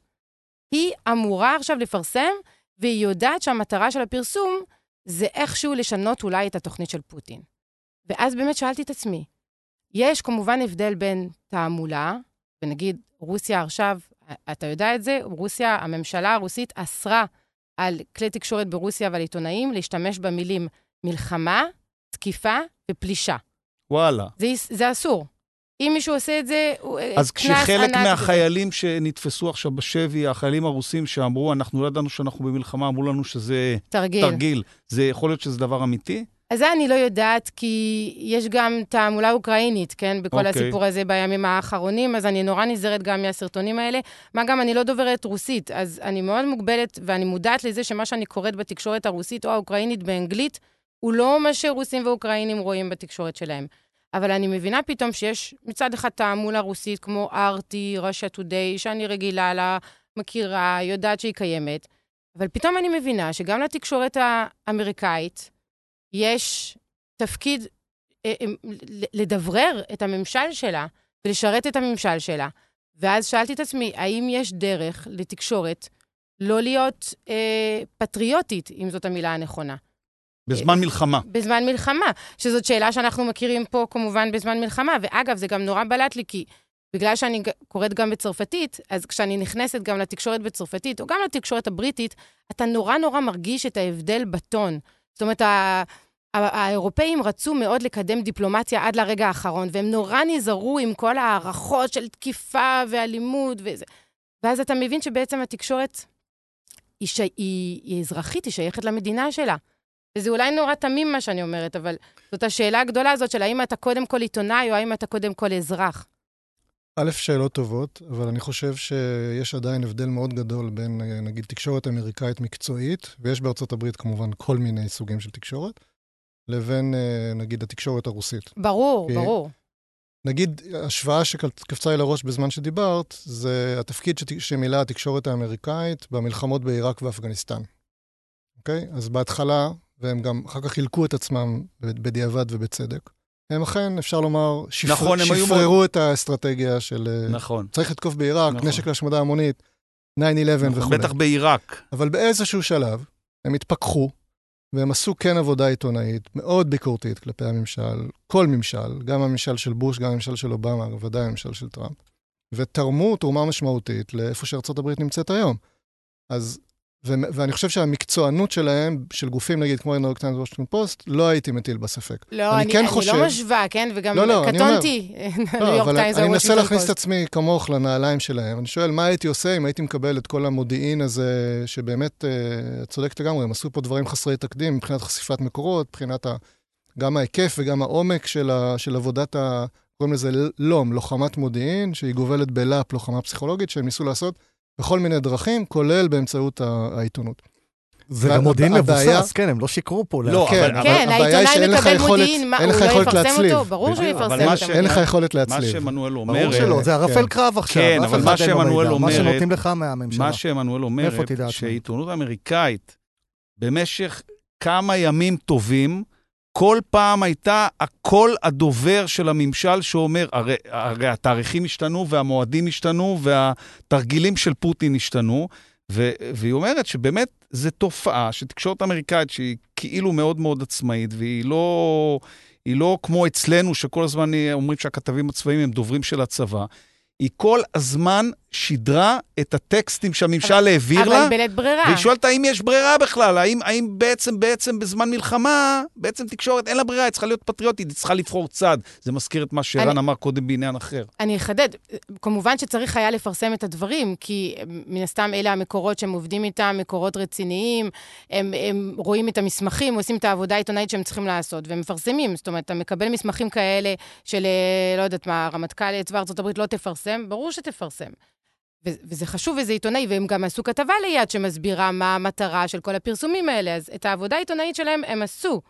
היא אמורה עכשיו לפרסם, והיא יודעת שהמטרה של הפרסום זה איכשהו לשנות אולי את התוכנית של פוטין. ואז באמת שאלתי את עצמי, יש כמובן הבדל בין תעמולה, ונגיד רוסיה עכשיו, אתה יודע את זה, רוסיה, הממשלה הרוסית אסרה על כלי תקשורת ברוסיה ועל עיתונאים להשתמש במילים מלחמה, תקיפה ופלישה. וואלה. זה, זה אסור. אם מישהו עושה את זה, הוא אה, אז כשחלק מהחיילים בזה. שנתפסו עכשיו בשבי, החיילים הרוסים שאמרו, אנחנו לא ידענו שאנחנו במלחמה, אמרו לנו שזה תרגיל. תרגיל. זה יכול להיות שזה דבר אמיתי? אז זה אני לא יודעת, כי יש גם תעמולה אוקראינית, כן? בכל okay. אוקיי. הסיפור הזה בימים האחרונים, אז אני נורא נזהרת גם מהסרטונים האלה. מה גם, אני לא דוברת רוסית, אז אני מאוד מוגבלת, ואני מודעת לזה שמה שאני קוראת בתקשורת הרוסית או האוקראינית באנגלית, הוא לא מה שרוסים ואוקראינים רואים בתקשורת שלהם. אבל אני מבינה פתאום שיש מצד אחד תעמולה רוסית כמו ארטי, ראשיה טודיי, שאני רגילה לה, מכירה, יודעת שהיא קיימת. אבל פתאום אני מבינה שגם לתקשורת האמריקאית יש תפקיד אה, אה, לדברר את הממשל שלה ולשרת את הממשל שלה. ואז שאלתי את עצמי, האם יש דרך לתקשורת לא להיות אה, פטריוטית, אם זאת המילה הנכונה? בזמן מלחמה. בזמן מלחמה, שזאת שאלה שאנחנו מכירים פה כמובן בזמן מלחמה. ואגב, זה גם נורא בלט לי, כי בגלל שאני קוראת גם בצרפתית, אז כשאני נכנסת גם לתקשורת בצרפתית, או גם לתקשורת הבריטית, אתה נורא נורא מרגיש את ההבדל בטון. זאת אומרת, האירופאים רצו מאוד לקדם דיפלומטיה עד לרגע האחרון, והם נורא נזהרו עם כל ההערכות של תקיפה ואלימות וזה. ואז אתה מבין שבעצם התקשורת היא, ש... היא... היא אזרחית, היא שייכת למדינה שלה. וזה אולי נורא תמים מה שאני אומרת, אבל זאת השאלה הגדולה הזאת של האם אתה קודם כל עיתונאי או האם אתה קודם כל אזרח. א', שאלות טובות, אבל אני חושב שיש עדיין הבדל מאוד גדול בין, נגיד, תקשורת אמריקאית מקצועית, ויש בארצות הברית כמובן כל מיני סוגים של תקשורת, לבין, אה, נגיד, התקשורת הרוסית. ברור, כי, ברור. נגיד, השוואה שקפצה לי לראש בזמן שדיברת, זה התפקיד שמילאה התקשורת האמריקאית במלחמות בעיראק ואפגניסטן. אוקיי? אז בהתחלה, והם גם אחר כך חילקו את עצמם בדיעבד ובצדק, הם אכן, אפשר לומר, שפר... נכון, שפררו מאוד... את האסטרטגיה של... אה, נכון. צריך לתקוף בעיראק, נכון. נשק להשמדה המונית, 9-11 נכון, וכו'. בטח בעיראק. אבל באיזשהו שלב, הם התפכחו, והם עשו כן עבודה עיתונאית מאוד ביקורתית כלפי הממשל, כל ממשל, גם הממשל של בוש, גם הממשל של אובמה, ודאי הממשל של טראמפ, ותרמו תרומה משמעותית לאיפה שארצות הברית נמצאת היום. אז ואני חושב שהמקצוענות שלהם, של גופים נגיד כמו ניו יורק טיימס וושינגטון פוסט, לא הייתי מטיל בה ספק. לא, אני, כן אני חושב... לא משווה, כן? וגם לא, לא, קטונתי, ניו יורק טיימס אני מנסה להכניס את עצמי כמוך לנעליים שלהם. אני שואל, מה הייתי עושה אם הייתי מקבל את כל המודיעין הזה, שבאמת, אה, צודקת לגמרי, הם עשו פה דברים חסרי תקדים מבחינת חשיפת מקורות, מבחינת ה, גם ההיקף וגם העומק של, ה, של עבודת ה... קוראים לזה לום, לוחמת מודיעין, שהיא גובלת בלאפ, לוחמה פסיכולוגית, שהם ניסו לעשות. בכל מיני דרכים, כולל באמצעות העיתונות. זה גם מודיעין מבוסס, כן, הם לא שיקרו פה. לא, כן, אבל כן, העיתונאי מקבל מודיעין, מה, הוא לא יפרסם אותו? ברור שהוא יפרסם אותו. אין לך יכולת להצליב. מה שמנואל אומרת... ברור שלא, זה ערפל כן. קרב עכשיו. כן, אבל מה שמנואל אומרת... מה שנותנים לך מהממשלה. מה שמנואל אומרת, שעיתונות אמריקאית, במשך כמה ימים טובים, כל פעם הייתה הקול הדובר של הממשל שאומר, הרי, הרי התאריכים השתנו והמועדים השתנו והתרגילים של פוטין השתנו, ו, והיא אומרת שבאמת זו תופעה שתקשורת אמריקאית שהיא כאילו מאוד מאוד עצמאית והיא לא, לא כמו אצלנו שכל הזמן אומרים שהכתבים הצבאיים הם דוברים של הצבא. היא כל הזמן שידרה את הטקסטים שהממשל העביר לה. אבל בלית ברירה. והיא שואלת האם יש ברירה בכלל, האם, האם בעצם, בעצם בזמן מלחמה, בעצם תקשורת אין לה ברירה, היא צריכה להיות פטריוטית, היא צריכה לבחור צד. זה מזכיר את מה שערן אני, אמר קודם בעניין אחר. אני אחדד, כמובן שצריך היה לפרסם את הדברים, כי מן הסתם אלה המקורות שהם עובדים איתם, מקורות רציניים, הם, הם רואים את המסמכים, עושים את העבודה העיתונאית שהם צריכים לעשות, והם מפרסמים. זאת אומרת, אתה מקבל מסמכים כאלה של, אה, לא יודעת מה, הרמטכ"ל צבא ארצות הברית לא תפרסם, ברור שתפרסם. וזה חשוב וזה עיתונאי, והם גם עשו כתבה ליד שמסבירה מה המטרה של כל הפרסומים האלה, אז את העבודה העיתונאית שלהם הם עשו.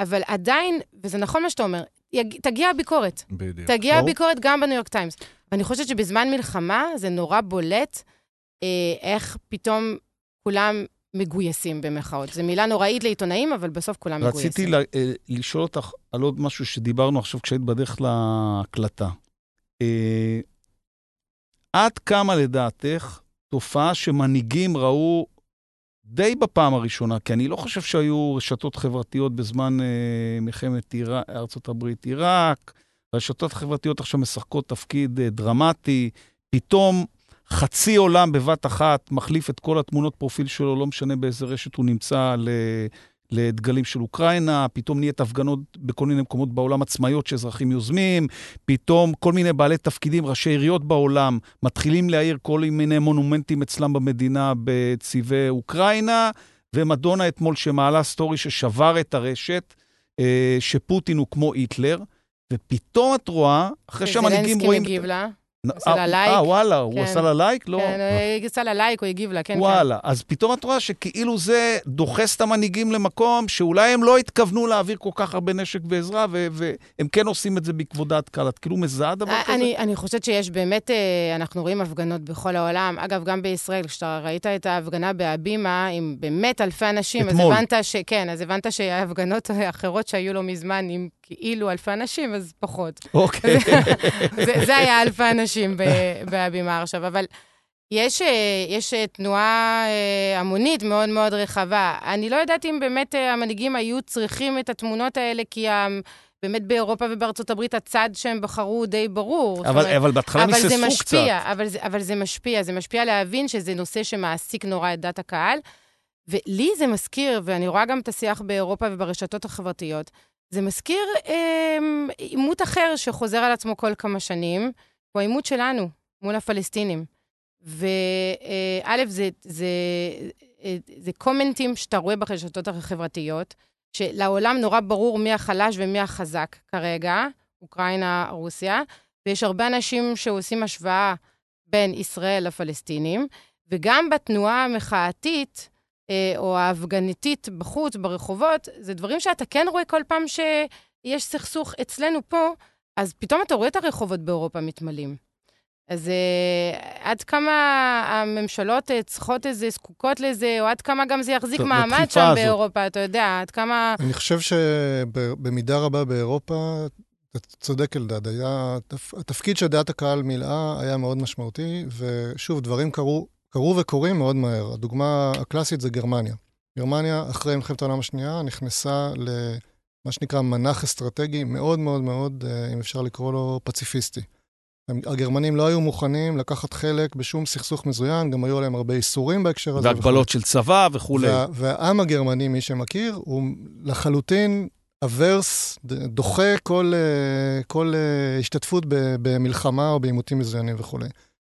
אבל עדיין, וזה נכון מה שאתה אומר, יג, תגיע הביקורת. בדיוק. תגיע ברור. הביקורת גם בניו יורק טיימס. ואני חושבת שבזמן מלחמה זה נורא בולט אה, איך פתאום כולם מגויסים במחאות. זו מילה נוראית לעיתונאים, אבל בסוף כולם רציתי מגויסים. רציתי אה, לשאול אותך על עוד משהו שדיברנו עכשיו כשהיית בדרך להקלטה. אה, עד כמה לדעתך תופעה שמנהיגים ראו די בפעם הראשונה, כי אני לא חושב שהיו רשתות חברתיות בזמן אה, מלחמת ארצות הברית-עיראק, רשתות חברתיות עכשיו משחקות תפקיד אה, דרמטי, פתאום חצי עולם בבת אחת מחליף את כל התמונות פרופיל שלו, לא משנה באיזה רשת הוא נמצא, לדגלים של אוקראינה, פתאום נהיית הפגנות בכל מיני מקומות בעולם עצמאיות שאזרחים יוזמים, פתאום כל מיני בעלי תפקידים, ראשי עיריות בעולם, מתחילים להעיר כל מיני מונומנטים אצלם במדינה בצבעי אוקראינה, ומדונה אתמול שמעלה סטורי ששבר את הרשת, אה, שפוטין הוא כמו היטלר, ופתאום את רואה, אחרי שהמנהיגים רואים... זלנסקי מגיב לה. עשה לה לייק. אה, וואלה, הוא כן. עשה לה לייק? לא. כן, הוא עשה לה לייק, הוא הגיב לה, כן, כן. וואלה, אז פתאום את רואה שכאילו זה דוחס את המנהיגים למקום שאולי הם לא התכוונו להעביר כל כך הרבה נשק ועזרה, והם כן עושים את זה בכבודת קהל. את כאילו מזהה דבר כזה? אני, אני חושבת שיש באמת, אה, אנחנו רואים הפגנות בכל העולם. אגב, גם בישראל, כשאתה ראית את ההפגנה בהבימה עם באמת אלפי אנשים. אז הבנת ש... כן, אז הבנת שההפגנות האחרות שהיו לו מזמן עם כאילו אלפי אנשים, אז פחות. אוקיי. זה, זה היה אלפי אנשים ב- בהבימה עכשיו, אבל יש, אה, יש אה, תנועה אה, המונית מאוד מאוד רחבה. אני לא יודעת אם באמת אה, המנהיגים היו צריכים את התמונות האלה, כי ה- באמת באירופה ובארצות הברית הצד שהם בחרו הוא די ברור. אבל, אומרת, אבל בהתחלה ניססו קצת. משפיע, אבל זה, אבל זה משפיע, זה משפיע להבין שזה נושא שמעסיק נורא את דת הקהל. ולי זה מזכיר, ואני רואה גם את השיח באירופה וברשתות החברתיות, זה מזכיר עימות אחר שחוזר על עצמו כל כמה שנים, הוא העימות שלנו מול הפלסטינים. וא', זה, זה, אה, זה קומנטים שאתה רואה ברשתות החברתיות, שלעולם נורא ברור מי החלש ומי החזק כרגע, אוקראינה, רוסיה, ויש הרבה אנשים שעושים השוואה בין ישראל לפלסטינים, וגם בתנועה המחאתית, אה, או ההפגנתית בחוץ, ברחובות, זה דברים שאתה כן רואה כל פעם שיש סכסוך אצלנו פה, אז פתאום אתה רואה את הרחובות באירופה מתמלאים. אז uh, עד כמה הממשלות uh, צריכות איזה, זקוקות לזה, או עד כמה גם זה יחזיק טוב, מעמד שם הזאת. באירופה, אתה יודע, עד כמה... אני חושב שבמידה רבה באירופה, אתה צודק אלדד, היה, התפ- התפקיד שדעת הקהל מילאה היה מאוד משמעותי, ושוב, דברים קרו, קרו וקורים מאוד מהר. הדוגמה הקלאסית זה גרמניה. גרמניה, אחרי מלחמת העולם השנייה, נכנסה למה שנקרא מנח אסטרטגי מאוד מאוד מאוד, אה, אם אפשר לקרוא לו, פציפיסטי. הגרמנים לא היו מוכנים לקחת חלק בשום סכסוך מזוין, גם היו עליהם הרבה איסורים בהקשר הזה. והגבלות של צבא וכולי. וה, והעם הגרמני, מי שמכיר, הוא לחלוטין אברס, דוחה כל, אה, כל אה, השתתפות במלחמה או בעימותים מזוינים וכולי.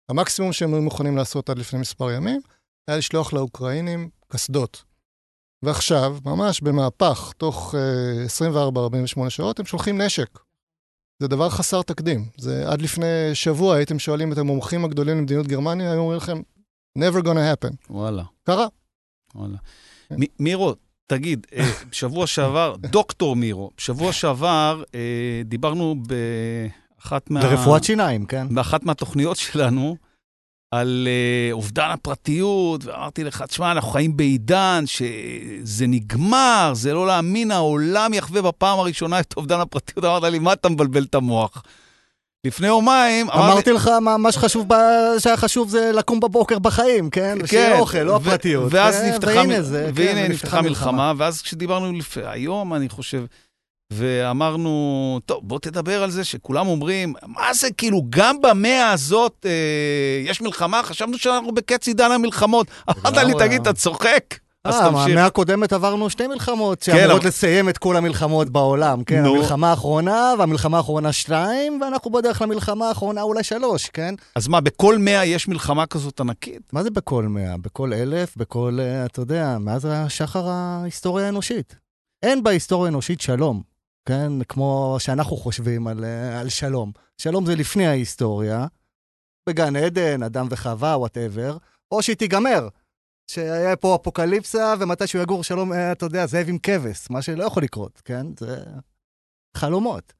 המקסימום שהם היו מוכנים לעשות עד לפני מספר ימים, היה לשלוח לאוקראינים קסדות. ועכשיו, ממש במהפך, תוך אה, 24-48 שעות, הם שולחים נשק. זה דבר חסר תקדים. זה עד לפני שבוע הייתם שואלים את המומחים הגדולים למדיניות גרמניה, היו אומרים לכם, never gonna happen. וואלה, קרה. וואלה. כן. מ- מירו, תגיד, אה, בשבוע שעבר, דוקטור מירו, בשבוע שעבר אה, דיברנו באחת מה... ברפואת שיניים, כן? באחת מהתוכניות שלנו על uh, אובדן הפרטיות, ואמרתי לך, תשמע, אנחנו חיים בעידן שזה נגמר, זה לא להאמין, העולם יחווה בפעם הראשונה את אובדן הפרטיות. אמרת לי, מה אתה מבלבל את המוח? לפני יומיים, אמרתי לך, מה, מה שחשוב, ב- שהיה חשוב זה לקום בבוקר בחיים, כן? שיהיה אוכל, לא הפרטיות. ואז כן? נפתחה, והנה זה, והנה כן, נפתחה מלחמה, ואז כשדיברנו לפ... היום, אני חושב, ואמרנו, טוב, בוא תדבר על זה, שכולם אומרים, מה זה, כאילו, גם במאה הזאת אה, יש מלחמה? חשבנו שאנחנו בקץ עידן המלחמות. אמרת לי, תגיד, אתה צוחק? אז אה, תמשיך. מהמאה הקודמת עברנו שתי מלחמות כן, שאמורות לסיים את כל המלחמות בעולם, כן? המלחמה האחרונה והמלחמה האחרונה שתיים, ואנחנו בדרך למלחמה האחרונה אולי שלוש, כן? אז מה, בכל מאה יש מלחמה כזאת ענקית? מה זה בכל מאה? בכל אלף? בכל, אה, אתה יודע, מאז השחר ההיסטוריה האנושית. אין בהיסטוריה האנושית שלום, כן? כמו שאנחנו חושבים על, אה, על שלום. שלום זה לפני ההיסטוריה, בגן עדן, אדם וחווה, וואטאבר, או שהיא תיגמר. שהיה פה אפוקליפסה, ומתישהו יגור שלום, אה, אתה יודע, זאב עם כבש, מה שלא יכול לקרות, כן? זה חלומות.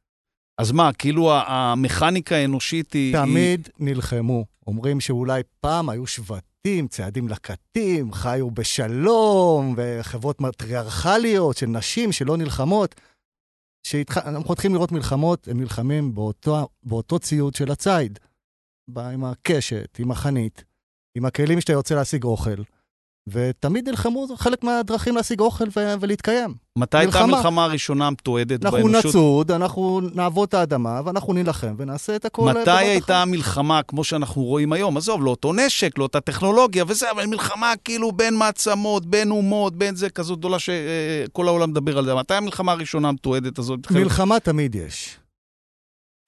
אז מה, כאילו המכניקה האנושית היא... היא... תמיד נלחמו. אומרים שאולי פעם היו שבטים, צעדים לקטים, חיו בשלום, וחברות מטריארכליות של נשים שלא נלחמות. כשאנחנו מתחילים לראות מלחמות, הם נלחמים באותו, באותו ציוד של הציד. בא עם הקשת, עם החנית, עם הכלים שאתה יוצא להשיג אוכל. ותמיד נלחמו, חלק מהדרכים להשיג אוכל ו- ולהתקיים. מתי הייתה מלחמה. המלחמה הראשונה המתועדת אנחנו באנושות? נצוד, אנחנו נעבוד את האדמה, ואנחנו נילחם ונעשה את הכל. מתי. הייתה המלחמה, כמו שאנחנו רואים היום? עזוב, לא אותו נשק, לא אותה טכנולוגיה וזה, אבל מלחמה כאילו בין מעצמות, בין אומות, בין זה, כזאת גדולה שכל העולם מדבר על זה. מתי המלחמה הראשונה המתועדת הזאת? מלחמה תמיד יש.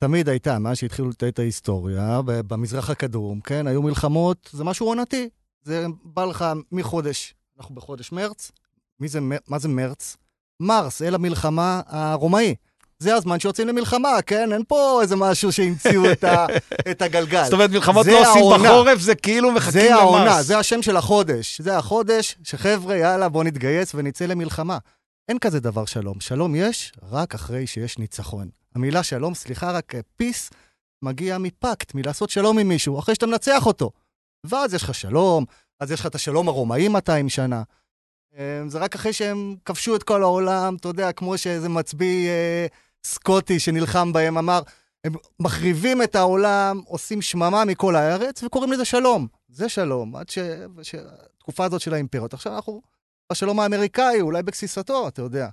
תמיד הייתה, מאז שהתחילו את ההיסטוריה, במזרח הקדום, כן, היו מלחמות, זה משהו עונתי. זה בא לך מחודש, אנחנו בחודש מרץ, מי זה, מה זה מרץ? מרס, אל המלחמה הרומאי. זה הזמן שיוצאים למלחמה, כן? אין פה איזה משהו שהמציאו את, ה, את הגלגל. זאת אומרת, מלחמות לא עושים העונה. בחורף, זה כאילו מחכים למס. זה העונה, זה השם של החודש. זה החודש שחבר'ה, יאללה, בואו נתגייס ונצא למלחמה. אין כזה דבר שלום. שלום יש רק אחרי שיש ניצחון. המילה שלום, סליחה, רק פיס, מגיע מפקט, מלעשות שלום עם מישהו, אחרי שאתה מנצח אותו. ואז יש לך שלום, אז יש לך את השלום הרומאי 200 שנה. אה, זה רק אחרי שהם כבשו את כל העולם, אתה יודע, כמו שאיזה מצביא אה, סקוטי שנלחם בהם אמר, הם מחריבים את העולם, עושים שממה מכל הארץ, וקוראים לזה שלום. זה שלום, עד שהתקופה הזאת של האימפריות. עכשיו אנחנו בשלום האמריקאי, אולי בגסיסתו, אתה יודע.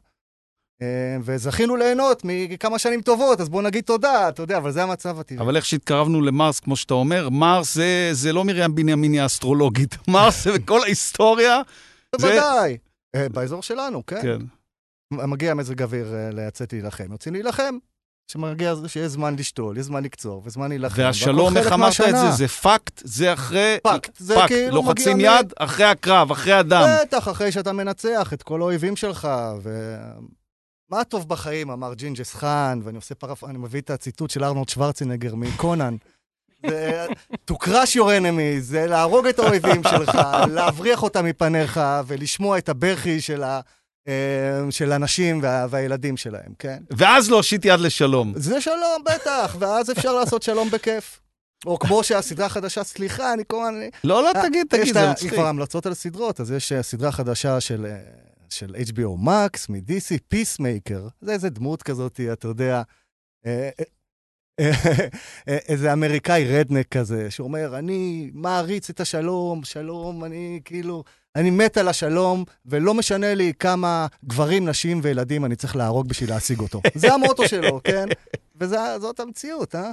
אה, וזכינו ליהנות מכמה שנים טובות, אז בואו נגיד תודה, אתה יודע, אבל זה המצב הטבעי. אבל איך שהתקרבנו למרס, כמו שאתה אומר, מרס זה, זה לא מרים בנימיני האסטרולוגית. מרס זה בכל ההיסטוריה. בוודאי. זה... באזור שלנו, כן. כן. מגיע מזג אוויר אה, לצאת להילחם. יוצאים להילחם, שמגיע, שיש זמן לשתול, יש זמן לקצור, וזמן להילחם. והשלום, איך אמרת את זה? זה pact? זה אחרי... pact, זה pact. כאילו לוחצים יד, מ... אחרי הקרב, אחרי הדם. בטח, אחרי שאתה מנצח את כל האויבים שלך, ו... מה טוב בחיים, אמר ג'ינגיס חאן, ואני עושה פרפ... אני מביא את הציטוט של ארנולד שוורצנגר מקונאן. to crush your enemy, זה להרוג את האויבים שלך, להבריח אותם מפניך ולשמוע את הבכי של, ה, אה, של הנשים וה, והילדים שלהם, כן? ואז להושיט יד לשלום. זה שלום, בטח, ואז אפשר לעשות שלום בכיף. או כמו שהסדרה החדשה, סליחה, אני כמובן... לא, לא, תגיד, תגיד, זה מצחיק. יש כבר המלצות על סדרות, אז יש סדרה חדשה של... של HBO Max, מ-DC, Peacemaker. זה איזה דמות כזאת, אתה יודע, איזה אמריקאי redneck כזה, שאומר, אני מעריץ את השלום, שלום, אני כאילו, אני מת על השלום, ולא משנה לי כמה גברים, נשים וילדים אני צריך להרוג בשביל להשיג אותו. זה המוטו שלו, כן? וזאת המציאות, אה?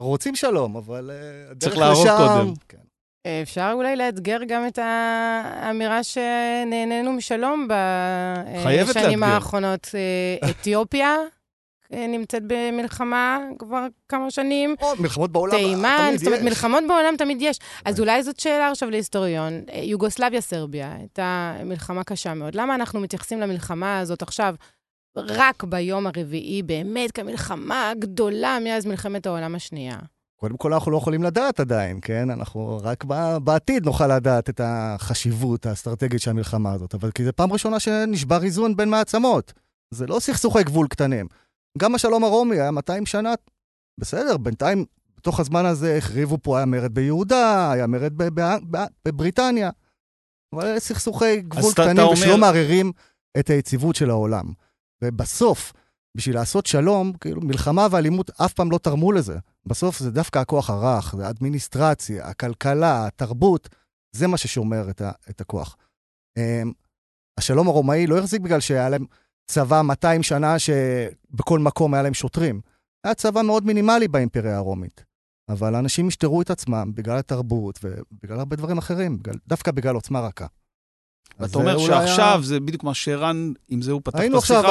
רוצים שלום, אבל הדרך לשם... צריך להרוג קודם. כן. אפשר אולי לאתגר גם את האמירה שנהנינו משלום בשנים האחרונות. אתיופיה נמצאת במלחמה כבר כמה שנים. או, מלחמות בעולם תימן, תמיד יש. תימן, זאת אומרת, מלחמות בעולם תמיד יש. אז אולי זאת שאלה עכשיו להיסטוריון. יוגוסלביה, סרביה, הייתה מלחמה קשה מאוד. למה אנחנו מתייחסים למלחמה הזאת עכשיו רק ביום הרביעי, באמת כמלחמה גדולה מאז מלחמת העולם השנייה? קודם כל, אנחנו לא יכולים לדעת עדיין, כן? אנחנו רק בעתיד נוכל לדעת את החשיבות האסטרטגית של המלחמה הזאת, אבל כי זו פעם ראשונה שנשבר איזון בין מעצמות. זה לא סכסוכי גבול קטנים. גם השלום הרומי היה 200 שנה, בסדר, בינתיים, בתוך הזמן הזה החריבו פה, היה מרד ביהודה, היה מרד בבריטניה. אבל סכסוכי גבול קטנים אומר... ושלא מערערים את היציבות של העולם. ובסוף, בשביל לעשות שלום, כאילו, מלחמה ואלימות אף פעם לא תרמו לזה. בסוף זה דווקא הכוח הרך, האדמיניסטרציה, הכלכלה, התרבות, זה מה ששומר את, ה, את הכוח. Um, השלום הרומאי לא החזיק בגלל שהיה להם צבא 200 שנה שבכל מקום היה להם שוטרים. היה צבא מאוד מינימלי באימפריה הרומית. אבל אנשים השתרו את עצמם בגלל התרבות ובגלל הרבה דברים אחרים, בגלל, דווקא בגלל עוצמה רכה. ואתה אומר שעכשיו היה... זה בדיוק מה שערן, עם זה הוא פתח את השיחה. היינו עכשיו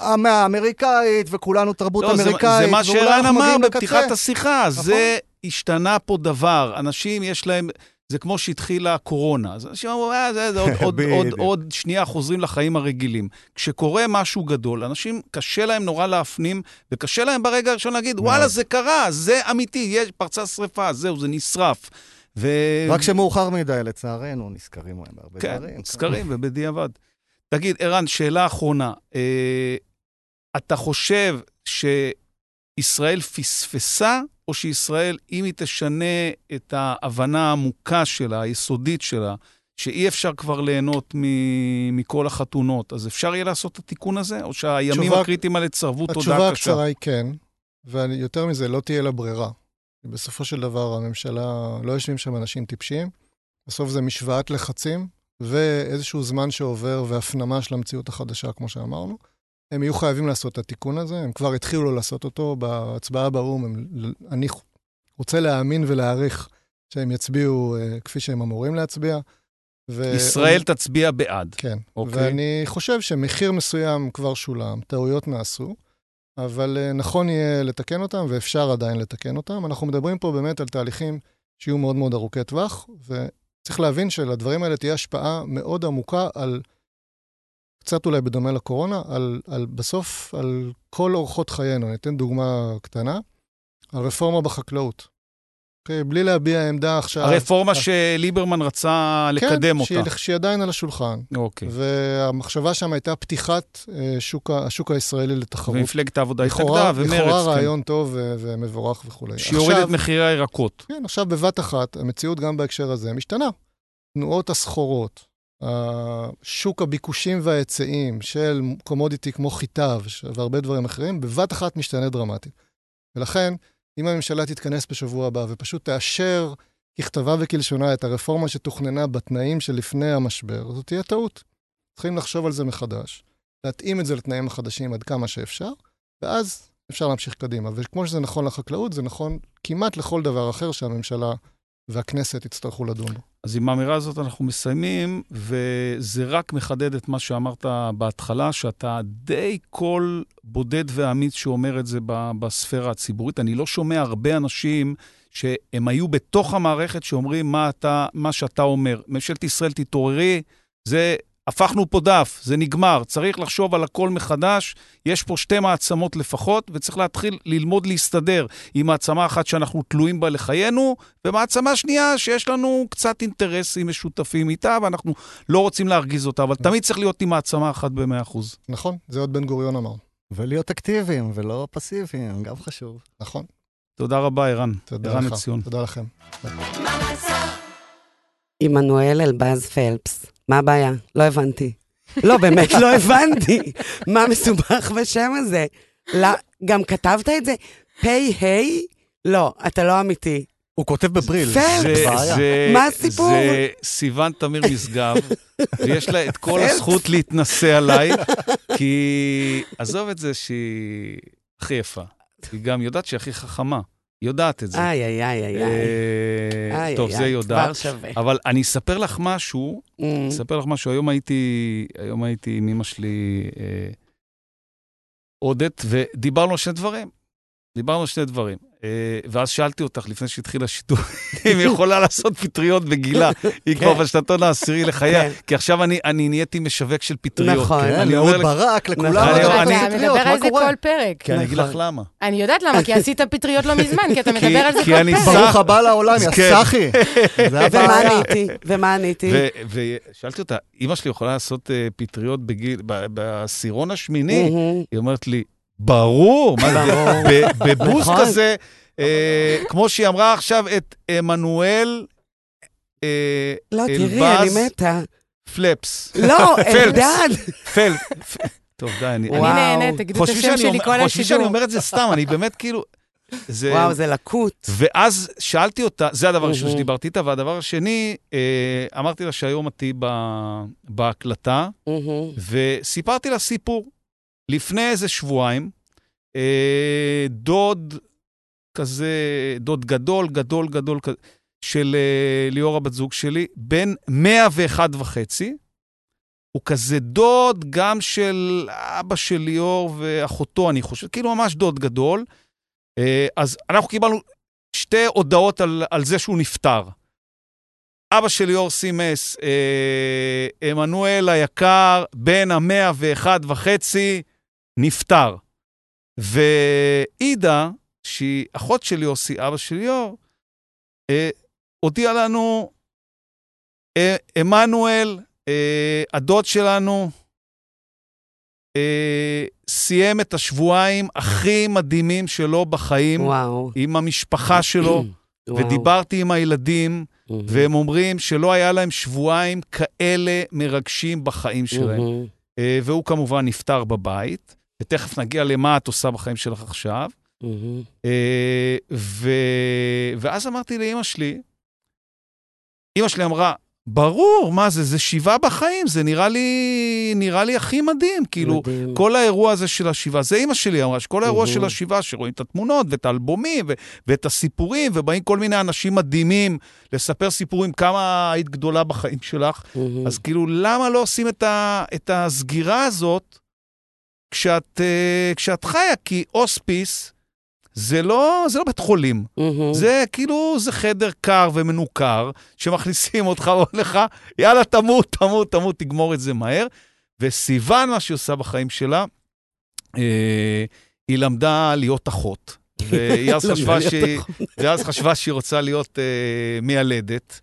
המאה האמריקאית, וכולנו תרבות לא, אמריקאית. זה, זה מה שערן אמר בפתיחת השיחה, נכון? זה השתנה פה דבר. אנשים יש להם... זה כמו שהתחילה הקורונה. אז אנשים אמרו, אה, זה, זה עוד, עוד, עוד, עוד שנייה חוזרים לחיים הרגילים. כשקורה משהו גדול, אנשים, קשה להם נורא להפנים, וקשה להם ברגע הראשון להגיד, וואלה, זה קרה, זה אמיתי, יש, פרצה שרפה, זהו, זה נשרף. ו... רק שמאוחר מדי, לצערנו, נזכרים להם בהרבה כן, דברים. כן, נזכרים ובדיעבד. תגיד, ערן, שאלה אחרונה. אה, אתה חושב שישראל פספסה, או שישראל, אם היא תשנה את ההבנה העמוקה שלה, היסודית שלה, שאי אפשר כבר ליהנות מ- מכל החתונות, אז אפשר יהיה לעשות את התיקון הזה? או שהימים תשובה, הקריטיים האלה צרבו תודה קשה? התשובה הקצרה היא כן, ויותר מזה, לא תהיה לה ברירה. בסופו של דבר הממשלה, לא יושבים שם אנשים טיפשים. בסוף זה משוואת לחצים ואיזשהו זמן שעובר והפנמה של המציאות החדשה, כמו שאמרנו. הם יהיו חייבים לעשות את התיקון הזה, הם כבר התחילו לעשות אותו בהצבעה באו"ם. הם, אני רוצה להאמין ולהעריך שהם יצביעו uh, כפי שהם אמורים להצביע. ו... ישראל. תצביע בעד. כן. אוקיי. ואני חושב שמחיר מסוים כבר שולם, טעויות נעשו. אבל אה, נכון יהיה לתקן אותם, ואפשר עדיין לתקן אותם. אנחנו מדברים פה באמת על תהליכים שיהיו מאוד מאוד ארוכי טווח, וצריך להבין שלדברים האלה תהיה השפעה מאוד עמוקה על קצת אולי בדומה לקורונה, על, על בסוף, על כל אורחות חיינו. אני אתן דוגמה קטנה, הרפורמה בחקלאות. אוקיי, בלי להביע עמדה עכשיו... הרפורמה שליברמן רצה לקדם כן, אותה. כן, שהיא עדיין על השולחן. אוקיי. והמחשבה שם הייתה פתיחת אה, שוק, השוק הישראלי לתחרות. ומפלגת העבודה התנגדה, ומרץ, כן. לכאורה רעיון טוב ומבורך וכולי. שיוריד את מחירי הירקות. כן, עכשיו בבת אחת, המציאות גם בהקשר הזה משתנה. תנועות הסחורות, שוק הביקושים וההיצעים של קומודיטי כמו חיטה והרבה דברים אחרים, בבת אחת משתנה דרמטית. ולכן, אם הממשלה תתכנס בשבוע הבא ופשוט תאשר ככתבה וכלשונה את הרפורמה שתוכננה בתנאים שלפני המשבר, זאת תהיה טעות. צריכים לחשוב על זה מחדש, להתאים את זה לתנאים החדשים עד כמה שאפשר, ואז אפשר להמשיך קדימה. וכמו שזה נכון לחקלאות, זה נכון כמעט לכל דבר אחר שהממשלה והכנסת יצטרכו לדון בו. אז עם האמירה הזאת אנחנו מסיימים, וזה רק מחדד את מה שאמרת בהתחלה, שאתה די קול בודד ואמיץ שאומר את זה בספירה הציבורית. אני לא שומע הרבה אנשים שהם היו בתוך המערכת שאומרים מה, אתה, מה שאתה אומר. ממשלת ישראל תתעוררי, זה הפכנו פה דף, זה נגמר, צריך לחשוב על הכל מחדש. יש פה שתי מעצמות לפחות, וצריך להתחיל ללמוד להסתדר עם מעצמה אחת שאנחנו תלויים בה לחיינו, ומעצמה שנייה שיש לנו קצת אינטרסים משותפים איתה, ואנחנו לא רוצים להרגיז אותה, אבל תמיד צריך להיות עם מעצמה אחת ב-100%. נכון, זה עוד בן גוריון אמר. ולהיות אקטיביים ולא פסיביים, גם חשוב. נכון. תודה רבה, ערן. תודה ערן לך. עציון. תודה לכם. עמנואל אלבז פלפס. מה הבעיה? לא הבנתי. לא, באמת לא הבנתי. מה מסובך בשם הזה? לא, גם כתבת את זה? פ"ה? לא, אתה לא אמיתי. הוא כותב בבריל. פלפס. זה, בעיה. זה, מה הסיפור? זה סיוון תמיר משגב, ויש לה את כל הזכות להתנשא עליי, כי עזוב את זה שהיא הכי יפה. היא גם יודעת שהיא הכי חכמה. יודעת את זה. איי, איי, איי, איי. אה, טוב, זה יודעת. כבר שווה. אבל אני אספר לך משהו, Mm. אספר לך משהו. היום הייתי, היום הייתי עם אמא שלי, אה, עודת, ודיברנו על שני דברים. דיברנו על שני דברים. אה, ואז שאלתי אותך, לפני שהתחיל השידור, אם היא יכולה לעשות פטריות בגילה. היא כבר כן. בשנתון העשירי לחייה. כן. כי עכשיו אני, אני נהייתי משווק של פטריות. נכון. כן, אני אומר ברק, לכולם. נכון. אתה מדבר על זה? כל פרק. כי אני אגיד נכון. לך למה. אני יודעת למה, כי עשית פטריות לא מזמן, כי אתה מדבר על זה כי כל אני פרק. סח- ברוך הבא לעולם, יא. סאחי. זה ומה. עניתי? ומה עניתי? ושאלתי אותה, אמא שלי יכולה לעשות אה, פטריות בגיל, ב- בעשירון השמיני? היא אומרת לי, ברור, מה זה, בבוסט נכון. כזה, אה, כמו שהיא אמרה עכשיו את עמנואל אה, לא, תראי, אלבז אני מתה. פלפס. לא, פלפס. אלדד. פל... פ- טוב, די, אני... אני. נהנית, תגידו את השם שלי כל חושבים שאני השידור. אומר את זה סתם, אני באמת כאילו... זה... וואו, זה לקוט. ואז שאלתי אותה, זה הדבר הראשון. שדיברתי איתה, והדבר השני, אה, אמרתי לה שהיום את תהיי בהקלטה. וסיפרתי לה סיפור. לפני איזה שבועיים, אה, דוד כזה, דוד גדול, גדול, גדול, של אה, ליאור הבת זוג שלי, בן 101 וחצי. הוא כזה דוד גם של אבא של ליאור ואחותו, אני חושב, כאילו ממש דוד גדול. אה, אז אנחנו קיבלנו שתי הודעות על, על זה שהוא נפטר. אבא של ליאור סימס, אה, עמנואל היקר, בן המאה ואחד וחצי, נפטר. ועידה, שהיא אחות של יוסי, אבא של ליאור, אה, הודיעה לנו, אה, עמנואל, אה, הדוד שלנו, אה, סיים את השבועיים הכי מדהימים שלו בחיים, וואו. עם המשפחה שלו, וואו. ודיברתי עם הילדים, מהמם. והם אומרים שלא היה להם שבועיים כאלה מרגשים בחיים שלהם. מהמם. אה, והוא כמובן נפטר בבית, ותכף נגיע למה את עושה בחיים שלך עכשיו. אה, ו... ואז אמרתי לאימא שלי, אימא שלי אמרה, ברור, מה זה, זה שבעה בחיים, זה נראה לי, נראה לי הכי מדהים, כאילו, מדהים. כל האירוע הזה של השבעה, זה אימא שלי אמרה, שכל האירוע מהמם. של השבעה, שרואים את התמונות ואת האלבומים ו- ואת הסיפורים, ובאים כל מיני אנשים מדהימים לספר סיפורים כמה היית גדולה בחיים שלך, מהמם. אז כאילו, למה לא עושים את, ה, את הסגירה הזאת כשאת, אה, כשאת חיה? כי הוספיס זה לא, זה לא בית חולים. מהמם. זה כאילו, זה חדר קר ומנוכר, שמכניסים אותך ואומרים לך, יאללה, תמות, תמות, תמות, תגמור את זה מהר. וסיוון, מה שהיא עושה בחיים שלה, אה, היא למדה להיות אחות. והיא אז חשבה שהיא, ואז חשבה שהיא רוצה להיות אה, מיילדת.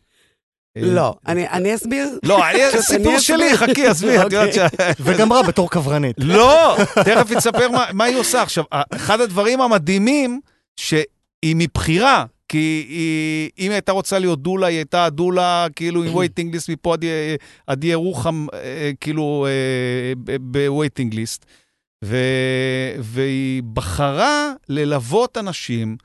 אה, לא, אני אסביר. לא, סיפור שלי, חכי, עזבי, את יודעת ש... וגמרה בתור קברנית. לא, תכף היא תספר מה, היא עושה. עכשיו, אחד הדברים המדהימים, שהיא מבחירה, כי היא, אם היא הייתה רוצה להיות דולה, היא הייתה דולה, כאילו, עם וייטינג ליסט מפה עד ירוחם, אה, כאילו, ב waiting list. והיא בחרה ללוות אנשים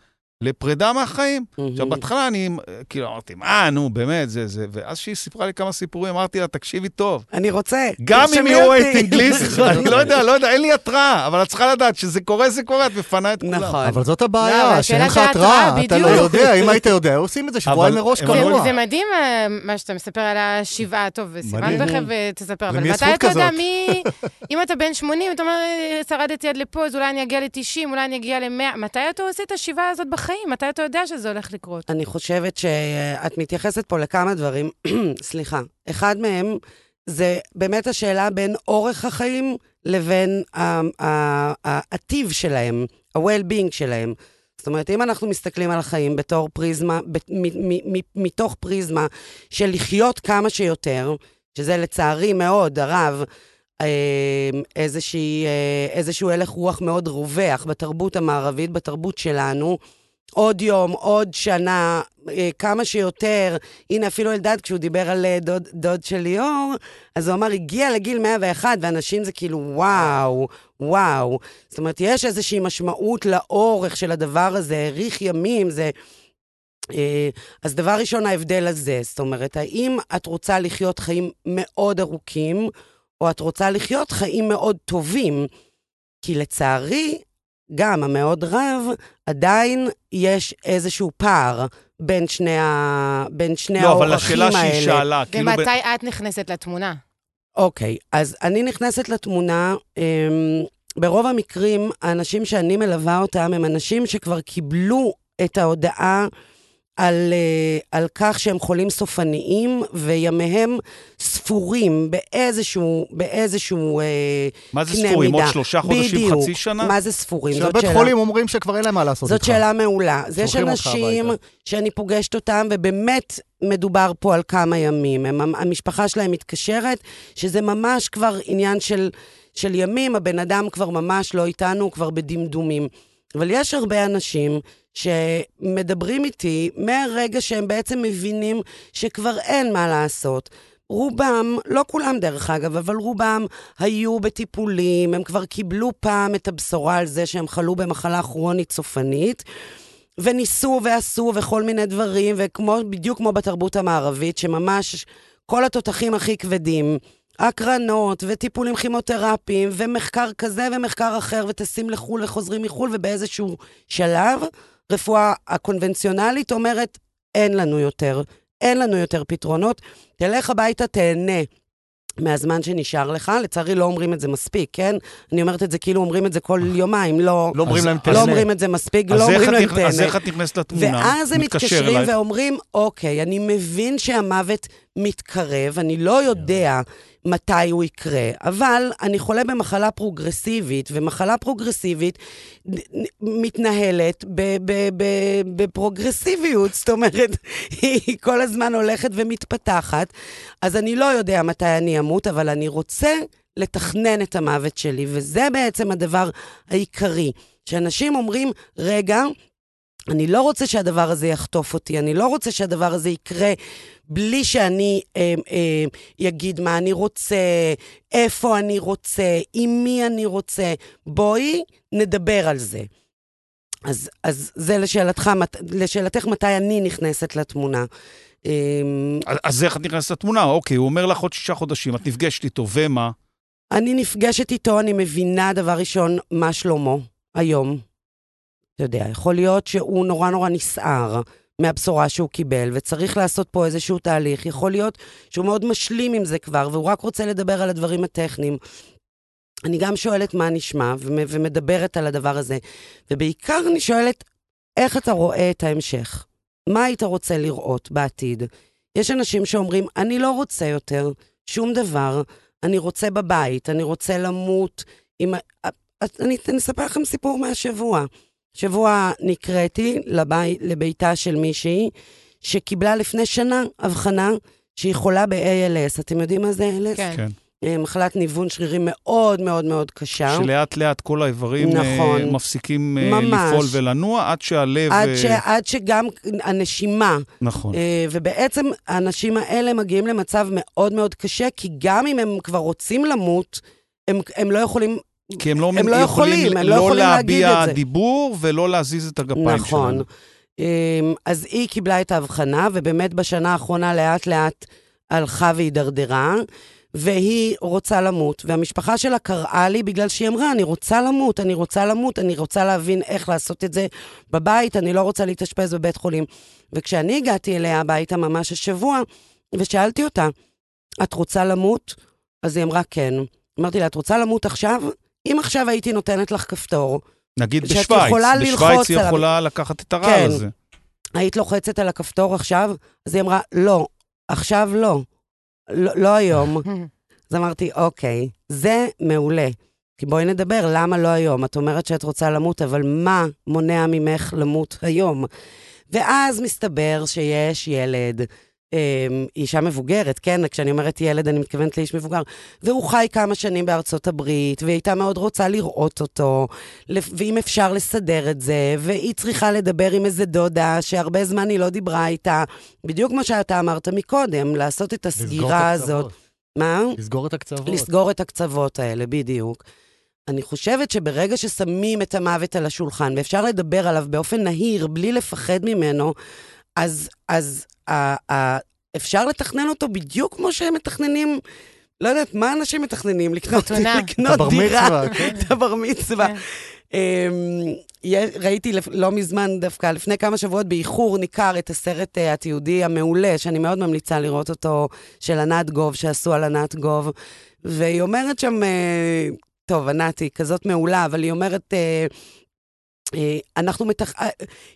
לפרידה מהחיים. עכשיו, בהתחלה אני כאילו אמרתי, מה, נו, באמת, זה, זה, ואז שהיא סיפרה לי כמה סיפורים, אמרתי לה, תקשיבי טוב. אני רוצה. גם אם אותי. waiting list, אני לא יודע, לא יודע, אין לי התראה, אבל את צריכה לדעת שזה קורה, זה קורה, את מפנה את כולם. נכון. אבל זאת לא, הבעיה, אבל שאין לך התראה, אתה לא. יודע, אם היית יודע, עושים את זה שבועיים מראש זה, קבוע. זה מדהים אה, מה שאתה מספר על השבעה, טוב, סיוון מדהים. תכף אה, תספר, אבל מתי אתה יודע? מי... אם אתה בן 80, אתה אומר, "אה, שרדתי עד לפה, אז אולי אני אגיע ל-90, אולי אני אגיע ל-100, מתי אתה עושה את השבעה הזאת בחיים? מתי אתה יודע שזה הולך לקרות? אני חושבת שאת מתייחסת פה לכמה דברים, סליחה. אחד מהם זה באמת השאלה בין אורך החיים לבין הטיב שלהם, ה-well-being שלהם. זאת אומרת, אם אנחנו מסתכלים על החיים בתור פריזמה, מתוך פריזמה של לחיות כמה שיותר, שזה לצערי מאוד, הרב, איזושהי, אה, איזשהו הלך רוח מאוד רווח בתרבות המערבית, בתרבות שלנו, עוד יום, עוד שנה, אה, כמה שיותר. הנה, אפילו אלדד, כשהוא דיבר על אה, דוד, דוד של ליאור, אז הוא אמר, הגיע לגיל 101, ואנשים זה כאילו, וואו, וואו. זאת אומרת, יש איזושהי משמעות לאורך של הדבר הזה, האריך ימים, זה... אה, אז דבר ראשון, ההבדל הזה, זאת אומרת, האם את רוצה לחיות חיים מאוד ארוכים, או את רוצה לחיות חיים מאוד טובים? כי לצערי, גם המאוד רב, עדיין יש איזשהו פער בין שני, ה... בין שני לא, אבל האורחים השאלה האלה. שהיא שאלה, כאילו... ב- ומתי את נכנסת לתמונה? אוקיי, אז אני נכנסת לתמונה, אמ, ברוב המקרים, האנשים שאני מלווה אותם הם אנשים שכבר קיבלו את ההודעה על, אה, על כך שהם חולים סופניים, וימיהם ספורים באיזשהו, באיזשהו אה, מה זה ספורים? עוד. שלושה חודשים, בדיוק. חצי שנה? מה זה ספורים? זאת שהבית שאלה. חולים אומרים שכבר אין להם מה לעשות זאת איתך. שאלה מעולה. אז יש אנשים. שאני פוגשת אותם, ובאמת מדובר פה על כמה ימים. הם, המשפחה שלהם מתקשרת, שזה ממש כבר עניין של, של ימים, הבן אדם כבר ממש לא איתנו, הוא כבר בדמדומים. אבל יש הרבה אנשים שמדברים איתי מהרגע שהם בעצם מבינים שכבר אין מה לעשות. רובם, לא כולם דרך אגב, אבל רובם היו בטיפולים, הם כבר קיבלו פעם את הבשורה על זה שהם חלו במחלה כרונית סופנית, וניסו ועשו וכל מיני דברים, וכמו, בדיוק כמו בתרבות המערבית, שממש כל התותחים הכי כבדים, הקרנות וטיפולים כימותרפיים ומחקר כזה ומחקר אחר, וטסים לחו"ל וחוזרים מחו"ל, ובאיזשהו שלב, רפואה הקונבנציונלית אומרת, אין לנו יותר, אין לנו יותר פתרונות, תלך הביתה, תהנה. מהזמן שנשאר לך, לצערי לא אומרים את זה מספיק, כן? אני אומרת את זה כאילו אומרים את זה כל יומיים, לא, לא אומרים אז- להם לא. אומרים את זה מספיק, לא אומרים להם תהנה. אז איך את נכנסת לתמונה? ואז הם מתקשר מתקשרים אלייך. ואומרים, אוקיי, אני מבין שהמוות מתקרב, אני לא יודע מתי הוא יקרה, אבל אני חולה במחלה פרוגרסיבית, ומחלה פרוגרסיבית מתנהלת בפרוגרסיביות, זאת אומרת, היא כל הזמן הולכת ומתפתחת, אז אני לא יודע מתי אני אמות, אבל אני רוצה לתכנן את המוות שלי, וזה בעצם הדבר העיקרי. שאנשים אומרים, רגע, אני לא רוצה שהדבר הזה יחטוף אותי, אני לא רוצה שהדבר הזה יקרה בלי שאני אה, אה, אגיד מה אני רוצה, איפה אני רוצה, עם מי אני רוצה. בואי נדבר על זה. אז, אז זה לשאלתך, מת- לשאלתך מתי אני נכנסת לתמונה. אה, אז- אז איך את נכנסת לתמונה? אוקיי, הוא אומר לך עוד שישה חודשים, את נפגשת איתו, ומה? אני נפגשת איתו, אני מבינה, דבר ראשון, מה שלמה היום. אתה יודע, יכול להיות שהוא נורא נורא נסער מהבשורה שהוא קיבל, וצריך לעשות פה איזשהו תהליך. יכול להיות שהוא מאוד משלים עם זה כבר, והוא רק רוצה לדבר על הדברים הטכניים. אני גם שואלת מה נשמע, ומ- ומדברת על הדבר הזה. ובעיקר אני שואלת, איך אתה רואה את ההמשך? מה היית רוצה לראות בעתיד? יש אנשים שאומרים, אני לא רוצה יותר שום דבר, אני רוצה בבית, אני רוצה למות. עם... אני, אני אספר לכם סיפור מהשבוע. שבוע נקראתי לבית, לביתה של מישהי שקיבלה לפני שנה הבחנה שהיא חולה ב-ALS. אתם יודעים מה זה ALS? כן. כן. אה, מחלת ניוון שרירים מאוד מאוד מאוד קשה. שלאט לאט כל האיברים נכון. אה, מפסיקים אה, ממש. לפעול ולנוע, עד שהלב... עד, ש, עד שגם הנשימה, נכון. אה, ובעצם האנשים האלה מגיעים למצב מאוד מאוד קשה, כי גם אם הם כבר רוצים למות, הם, הם לא יכולים כי הם לא, הם לא יכולים, הם לא לא יכולים להגיד להביע את זה. דיבור ולא להזיז את הגפיים נכון. שלנו. אמ, אז היא קיבלה את ההבחנה, ובאמת בשנה האחרונה לאט-לאט הלכה והידרדרה, והיא רוצה למות. והמשפחה שלה קראה לי בגלל שהיא אמרה, אני רוצה למות, אני רוצה למות, אני רוצה להבין איך לעשות את זה בבית, אני לא רוצה להתאשפז בבית חולים. וכשאני הגעתי אליה הביתה ממש השבוע, ושאלתי אותה, את רוצה למות? אז היא אמרה, כן. אמרתי לה, את רוצה למות עכשיו? אם עכשיו הייתי נותנת לך כפתור, נגיד בשוויץ, בשוויץ היא עליו. יכולה לקחת את הרעל כן. הזה. היית לוחצת על הכפתור עכשיו? אז היא אמרה, לא, עכשיו לא. לא, לא היום. אז אמרתי, אוקיי, זה מעולה. כי בואי נדבר, למה לא היום? את אומרת שאת רוצה למות, אבל מה מונע ממך למות היום? ואז מסתבר שיש ילד, אישה מבוגרת, כן? כשאני אומרת ילד, אני מתכוונת לאיש מבוגר, והוא חי כמה שנים בארצות הברית, והיא הייתה מאוד רוצה לראות אותו, ואם אפשר לסדר את זה, והיא צריכה לדבר עם איזה דודה שהרבה זמן היא לא דיברה איתה, בדיוק כמו שאתה אמרת מקודם, לעשות את לסגור את הסגירה הזאת. הקצוות. מה? לסגור את הקצוות. לסגור את הקצוות האלה, בדיוק. אני חושבת שברגע ששמים את המוות על השולחן, ואפשר לדבר עליו באופן נהיר, בלי לפחד ממנו, אז, אז ה, ה, אפשר לתכנן אותו בדיוק כמו שהם מתכננים, לא יודעת, מה אנשים מתכננים? לקנות, לקנות דירה. כן. את הבר מצווה. כן. אמ, ראיתי לפ- לא מזמן דווקא, לפני כמה שבועות באיחור ניכר את הסרט אה, התיעודי המעולה, שאני מאוד ממליצה לראות אותו, של ענת גוב, שעשו על ענת גוב. והיא אומרת שם, אה, טוב, ענת היא כזאת מעולה, אבל היא אומרת, אה, אנחנו מתח... אה,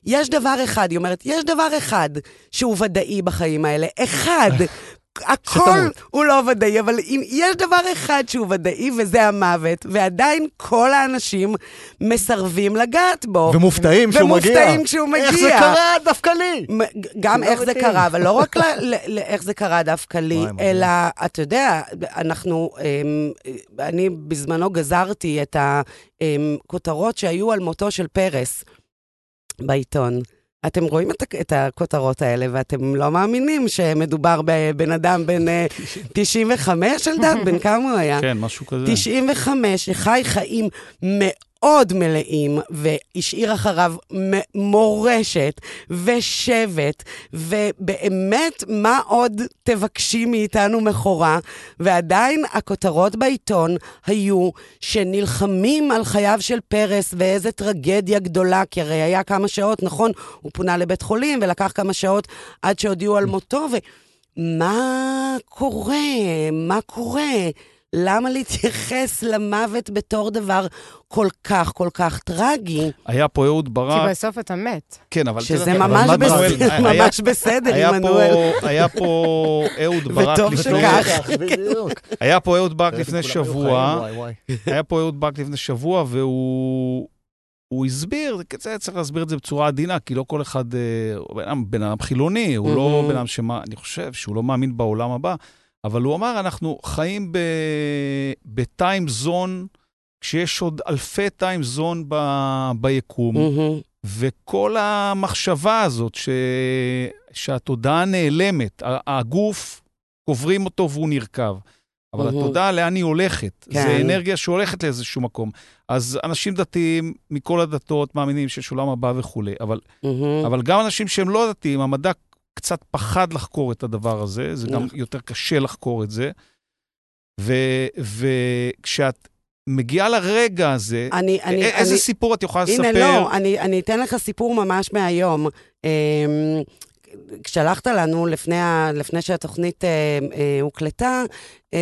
יש דבר אחד, היא אומרת, יש דבר אחד שהוא ודאי בחיים האלה. אחד. הכל. הוא לא ודאי, אבל אם יש דבר אחד שהוא ודאי, וזה המוות, ועדיין כל האנשים מסרבים לגעת בו. ומופתעים שהוא מגיע. ומופתעים כשהוא מגיע. איך זה קרה דווקא לי? גם איך זה. קרה, אבל לא רק ל- ל- ל- איך זה קרה דווקא לי. אלא, אתה יודע, אנחנו, אמ, אני בזמנו גזרתי את הכותרות שהיו על מותו של פרס בעיתון. אתם רואים את, את הכותרות האלה, ואתם לא מאמינים שמדובר בבן אדם בן אה, 95, אלדד? בן כמה הוא היה? כן, משהו כזה. 95, שחי חיים מאוד מלאים, והשאיר אחריו מורשת ושבט, ובאמת, מה עוד תבקשי מאיתנו מכורה? ועדיין הכותרות בעיתון היו שנלחמים על חייו של פרס, ואיזה טרגדיה גדולה, כי הרי היה כמה שעות, נכון, הוא פונה לבית חולים, ולקח כמה שעות עד שהודיעו על מותו, ומה קורה? מה קורה? למה להתייחס למוות בתור דבר כל כך, כל כך טרגי? היה פה אהוד כי ברק, בסוף אתה מת. כן, אבל... שזה ממש מנואל, היה- ממש בסדר, היה עמנואל. היה פה אהוד ברק וטוב לפני... שכך. בדיוק. היה פה אהוד ברק לפני שבוע. היה פה אהוד ברק לפני שבוע, והוא הוא הסביר, זה צריך להסביר את זה בצורה עדינה, כי לא כל אחד, אה, הוא בן אדם- חילוני, הוא לא מהמם. בן אדם שמה, אני חושב שהוא לא מאמין בעולם הבא, אבל הוא אמר, אנחנו חיים בטיים זון, כשיש עוד אלפי טיים זון ב- ביקום. וכל המחשבה הזאת ש... שהתודעה נעלמת, הגוף, קוברים אותו והוא נרקב. אבל. התודעה, לאן היא הולכת? כן. זה אנרגיה שהולכת לאיזשהו מקום. אז אנשים דתיים מכל הדתות מאמינים שיש עולם הבא וכולי, אבל. אבל גם אנשים שהם לא דתיים, המדע קצת פחד לחקור את הדבר הזה, זה גם. יותר קשה לחקור את זה. וכשאת מגיעה לרגע הזה, אני, אני, איזה אני, סיפור את יכולה לספר? הנה, לא, אני, אני אתן לך סיפור ממש מהיום. שלחת לנו לפני, ה, לפני שהתוכנית אה, אה, הוקלטה, אה,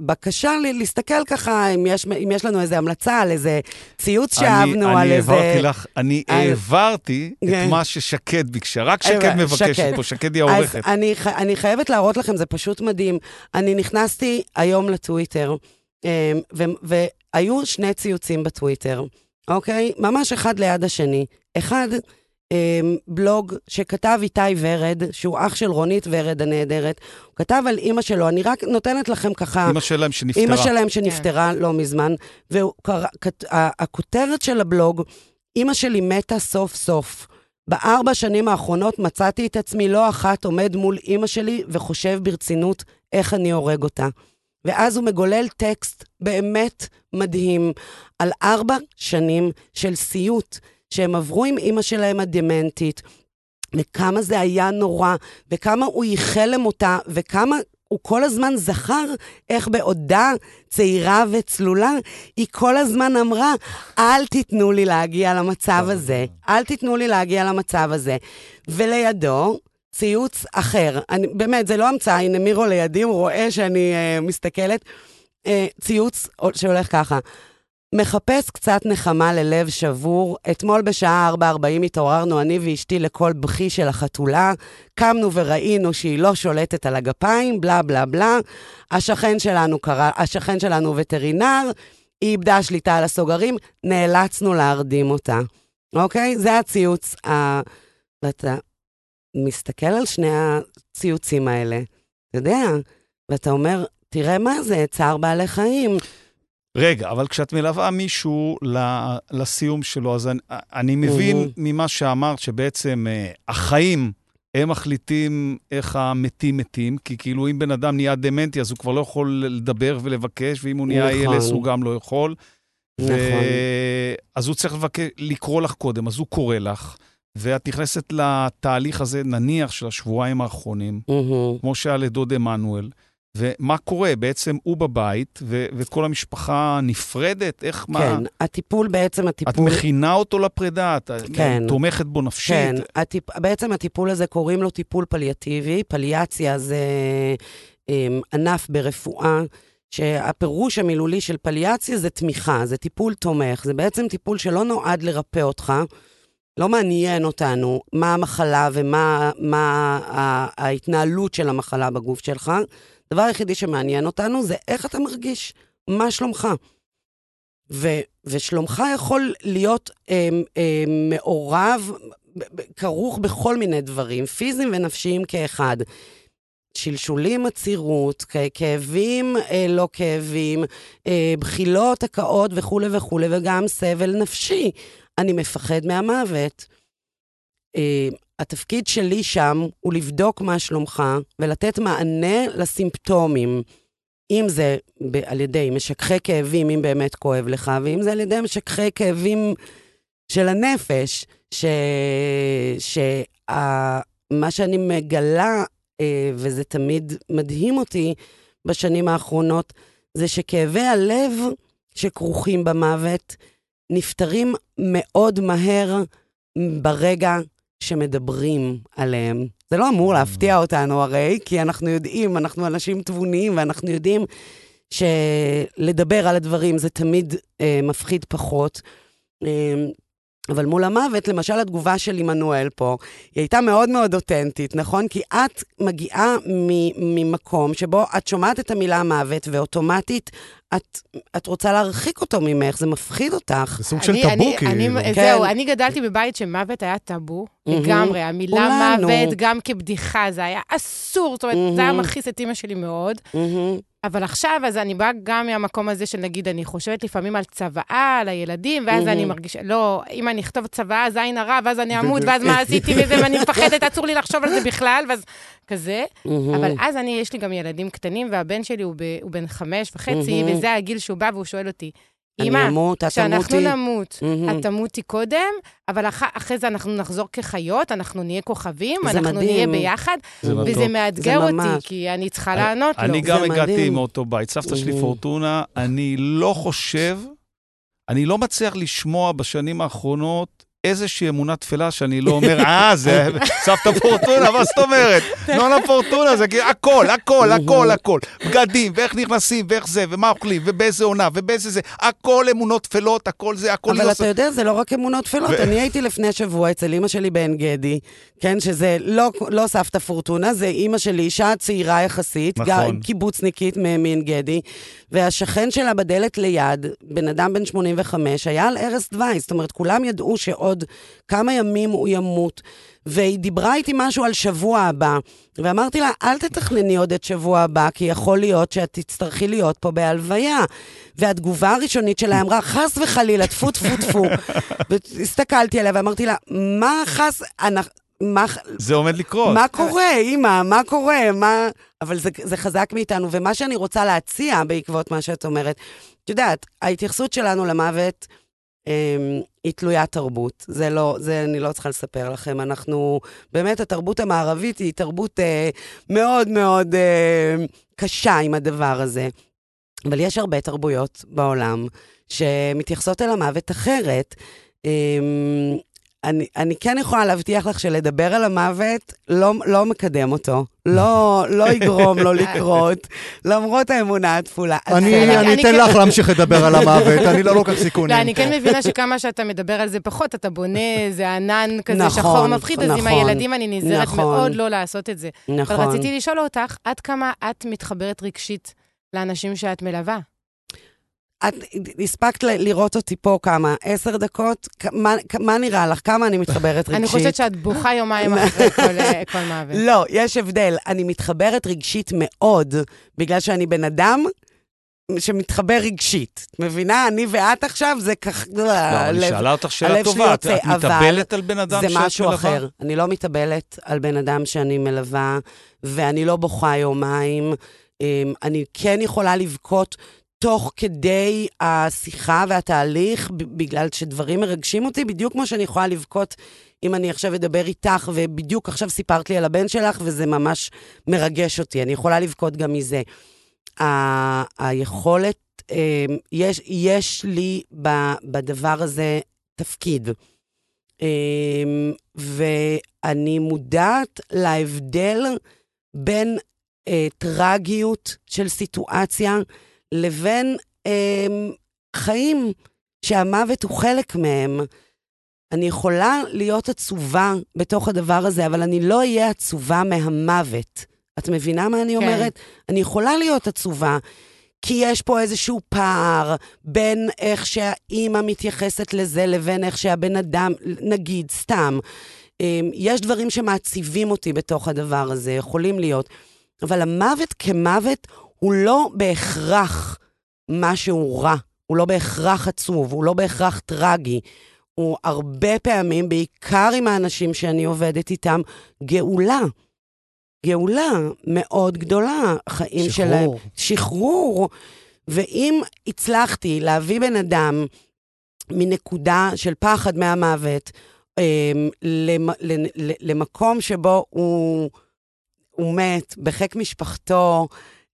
בקשה לי, להסתכל ככה, אם יש, אם יש לנו איזו המלצה על איזה ציוץ שאהבנו, אני על איזה... אני העברתי לך, אני על- העברתי את כן. מה ששקד ביקשה. רק שקד אה, מבקשת שקד. פה, שקד היא העורכת. אז אני, אני חייבת להראות לכם, זה פשוט מדהים. אני נכנסתי היום לטוויטר, אה, ו- והיו שני ציוצים בטוויטר, אוקיי? ממש אחד ליד השני. אחד, אה, בלוג שכתב איתי ורד, שהוא אח של רונית ורד הנהדרת, הוא כתב על אימא שלו, אני רק נותנת לכם ככה... אימא שלהם שנפטרה. אימא שלהם שנפטרה לא מזמן, והכותרת של הבלוג, אימא שלי מתה סוף סוף. בארבע שנים האחרונות מצאתי את עצמי לא אחת עומד מול אימא שלי וחושב ברצינות איך אני הורג אותה. ואז הוא מגולל טקסט באמת מדהים על ארבע שנים של סיוט שהם עברו עם אימא שלהם הדמנטית, וכמה זה היה נורא, וכמה הוא ייחל למותה, וכמה הוא כל הזמן זכר איך בעודה צעירה וצלולה, היא כל הזמן אמרה, אל תיתנו לי להגיע למצב הזה, אל תיתנו לי להגיע למצב הזה. ולידו, ציוץ אחר. אני, באמת, זה לא המצאה, הנה מירו לידי, הוא רואה שאני uh, מסתכלת. Uh, ציוץ שהולך ככה. מחפש קצת נחמה ללב שבור. אתמול בשעה 4.40 התעוררנו אני ואשתי לקול בכי של החתולה. קמנו וראינו שהיא לא שולטת על הגפיים, בלה בלה בלה. השכן שלנו קרא, השכן שלנו וטרינר, היא איבדה שליטה על הסוגרים, נאלצנו להרדים אותה. אוקיי? זה הציוץ. ה... ואתה מסתכל על שני הציוצים האלה, אתה יודע, ואתה אומר, תראה מה זה, צער בעלי חיים. רגע, אבל כשאת מלווה מישהו לסיום שלו, אז אני, אני מבין. ממה שאמרת, שבעצם אה, החיים, הם מחליטים איך המתים מתים, כי כאילו אם בן אדם נהיה דמנטי, אז הוא כבר לא יכול לדבר ולבקש, ואם הוא נהיה נכון. ילס, הוא גם לא יכול. נכון. אז הוא צריך לבקש, לקרוא לך קודם, אז הוא קורא לך, ואת נכנסת לתהליך הזה, נניח, של השבועיים האחרונים. כמו שהיה לדוד עמנואל. ומה קורה? בעצם הוא בבית, ו- וכל המשפחה נפרדת? איך, מה? כן, הטיפול בעצם, את הטיפול... מכינה אותו לפרידה? את כן. תומכת בו נפשית? כן, הטיפ... בעצם הטיפול הזה קוראים לו טיפול פליאטיבי. פליאציה זה um, ענף ברפואה, שהפירוש המילולי של פליאציה זה תמיכה, זה טיפול תומך. זה בעצם טיפול שלא נועד לרפא אותך. לא מעניין אותנו מה המחלה ומה מה ההתנהלות של המחלה בגוף שלך. הדבר היחידי שמעניין אותנו זה איך אתה מרגיש, מה שלומך. ו, ושלומך יכול להיות אה, אה, מעורב, כרוך בכל מיני דברים, פיזיים ונפשיים כאחד. שלשולים, עצירות, כאבים, אה, לא כאבים, אה, בחילות, הקאות וכולי וכולי, וגם סבל נפשי. אני מפחד מהמוות. אה, התפקיד שלי שם הוא לבדוק מה שלומך ולתת מענה לסימפטומים. אם זה ב- על ידי משככי כאבים, אם באמת כואב לך, ואם זה על ידי משככי כאבים של הנפש, ש... שה... מה שאני מגלה, אה, וזה תמיד מדהים אותי בשנים האחרונות, זה שכאבי הלב שכרוכים במוות נפתרים מאוד מהר ברגע שמדברים עליהם. זה לא אמור להפתיע אותנו הרי, כי אנחנו יודעים, אנחנו אנשים תבוניים, ואנחנו יודעים שלדבר על הדברים זה תמיד אה, מפחיד פחות. אה, אבל מול המוות, למשל התגובה של עמנואל פה, היא הייתה מאוד מאוד אותנטית, נכון? כי את מגיעה מ- ממקום שבו את שומעת את המילה מוות, ואוטומטית את, את רוצה להרחיק אותו ממך, זה מפחיד אותך. זה סוג של אני- טאבו, אני- כאילו. כן. זהו, אני גדלתי בבית שמוות היה טאבו מהמם. לגמרי. המילה. מוות, גם כבדיחה, זה היה אסור. זאת אומרת, זה היה. מכעיס את אימא שלי מאוד. מהמם. אבל עכשיו, אז אני באה גם מהמקום הזה של, נגיד, אני חושבת לפעמים על צוואה, על הילדים, ואז מהמם. אני מרגישה, לא, אם אני אכתוב צוואה, זה עין הרע, ואז אני אמות. ואז מה עשיתי מזה, ואני מפחדת, אסור לי לחשוב על זה בכלל, ואז כזה. מהמם. אבל אז אני, יש לי גם ילדים קטנים, והבן שלי הוא, ב, הוא בן חמש וחצי, מהמם. וזה הגיל שהוא בא והוא שואל אותי, אני אמא, אמות, את כשאנחנו. נמות. את תמותי קודם, אבל אח, אחרי זה אנחנו נחזור כחיות, אנחנו נהיה כוכבים, אנחנו מדהים. נהיה ביחד. וזה מאתגר אותי, ממש. כי אני צריכה אני- לענות לו. אני גם הגעתי מדהים. מאותו בית. סבתא שלי. פורטונה, אני לא חושב, אני לא מצליח לשמוע בשנים האחרונות איזושהי אמונה תפלה שאני לא אומר, אה, זה סבתא פורטונה, מה זאת אומרת? נונה פורטונה זה כאילו הכל, הכל, הכל, הכל. בגדים, ואיך נכנסים, ואיך זה, ומה אוכלים, ובאיזה עונה, ובאיזה זה. הכל אמונות תפלות, הכל זה, הכל... אבל אתה יודע, זה לא רק אמונות תפלות. אני הייתי לפני שבוע אצל אימא שלי בעין גדי, כן, שזה לא, לא סבתא פורטונה, זה אימא שלי, אישה צעירה יחסית, נכון. קיבוצניקית מעין גדי, והשכן שלה בדלת ליד, בן אדם בן 85, היה על ערש דווי, זאת אומרת, כולם ידעו שעוד כמה ימים הוא ימות. והיא דיברה איתי משהו על שבוע הבא, ואמרתי לה, אל תתכנני עוד את שבוע הבא, כי יכול להיות שאת תצטרכי להיות פה בהלוויה. והתגובה הראשונית שלה אמרה, חס וחלילה, טפו טפו טפו. והסתכלתי עליה ואמרתי לה, מה חס... מה, זה עומד לקרות. מה קורה, אימא? מה קורה? מה... אבל זה, זה חזק מאיתנו. ומה שאני רוצה להציע בעקבות מה שאת אומרת, את יודעת, ההתייחסות שלנו למוות היא תלוית תרבות. זה לא, זה אני לא צריכה לספר לכם. אנחנו, באמת, התרבות המערבית היא תרבות אה, מאוד מאוד אה, קשה עם הדבר הזה. אבל יש הרבה תרבויות בעולם שמתייחסות אל המוות אחרת. אה, אני, אני כן יכולה להבטיח לך שלדבר על המוות לא, לא מקדם אותו, לא, לא יגרום לו לקרות, למרות האמונה התפולה. אני, אני, אני אתן כן... לך להמשיך לדבר על המוות, אני לא לוקח סיכונים. לא, אני כן מבינה שכמה שאתה מדבר על זה פחות, אתה בונה איזה ענן כזה נכון, שחור מפחיד, נכון, אז עם נכון, הילדים אני נזהרת נכון, מאוד לא לעשות את זה. נכון. אבל רציתי לשאול אותך, עד כמה את מתחברת רגשית לאנשים שאת מלווה? את הספקת לראות אותי פה כמה? עשר דקות? מה, מה נראה לך? כמה אני מתחברת רגשית? אני חושבת שאת בוכה יומיים אחרי כל, אה, כל מוות. לא, יש הבדל. אני מתחברת רגשית מאוד, בגלל שאני בן אדם שמתחבר רגשית. את מבינה? אני ואת עכשיו, זה ככה... לא, אני שאלה אותך שאלה טובה. את מתאבלת על בן אדם שאת מלווה? זה משהו אחר. אני לא מתאבלת על בן אדם שאני מלווה, ואני לא בוכה יומיים. אמ, אני כן יכולה לבכות תוך כדי השיחה והתהליך, בגלל שדברים מרגשים אותי, בדיוק כמו שאני יכולה לבכות אם אני עכשיו אדבר איתך, ובדיוק עכשיו סיפרת לי על הבן שלך, וזה ממש מרגש אותי. אני יכולה לבכות גם מזה. ה- היכולת, אמ, יש, יש לי בדבר הזה תפקיד. אמ, ואני מודעת להבדל בין אה, טרגיות של סיטואציה, לבין אה, חיים שהמוות הוא חלק מהם. אני יכולה להיות עצובה בתוך הדבר הזה, אבל אני לא אהיה עצובה מהמוות. את מבינה מה אני כן. אומרת? אני יכולה להיות עצובה, כי יש פה איזשהו פער בין איך שהאימא מתייחסת לזה לבין איך שהבן אדם, נגיד, סתם. אמ, יש דברים שמעציבים אותי בתוך הדבר הזה, יכולים להיות. אבל המוות כמוות הוא לא בהכרח משהו רע, הוא לא בהכרח עצוב, הוא לא בהכרח טרגי. הוא הרבה פעמים, בעיקר עם האנשים שאני עובדת איתם, גאולה. גאולה מאוד גדולה, חיים שחרור. שלהם. שחרור. ואם הצלחתי להביא בן אדם מנקודה של פחד מהמוות, אמ, למקום שבו הוא, הוא מת בחיק משפחתו,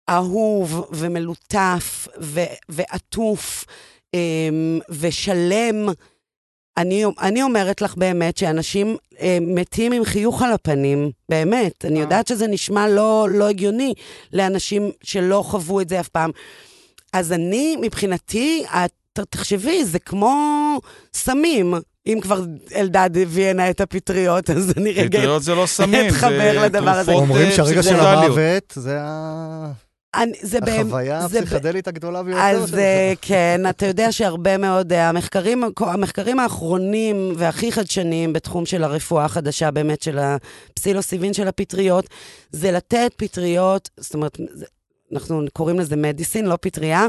אהוב ומלוטף ו- ועטוף אמ, ושלם. אני, אני אומרת לך באמת שאנשים אה, מתים עם חיוך על הפנים, באמת. אני אה. יודעת שזה נשמע לא, לא הגיוני לאנשים שלא חוו את זה אף פעם. אז אני, מבחינתי, את, תחשבי, זה כמו סמים. אם כבר אלדד הביא הנה את הפטריות, אז אני רגע... פטריות זה לא סמים, זה אתחבר לדבר הזה. אומרים שהרגע של המוות זה ה... אני, זה החוויה הפסיכדלית הגדולה ביותר אז כן, אתה יודע שהרבה מאוד, אה, המחקרים, המחקרים האחרונים והכי חדשניים בתחום של הרפואה החדשה, באמת, של הפסילוסיבין של הפטריות, זה לתת פטריות, זאת אומרת, אנחנו קוראים לזה מדיסין, לא פטריה,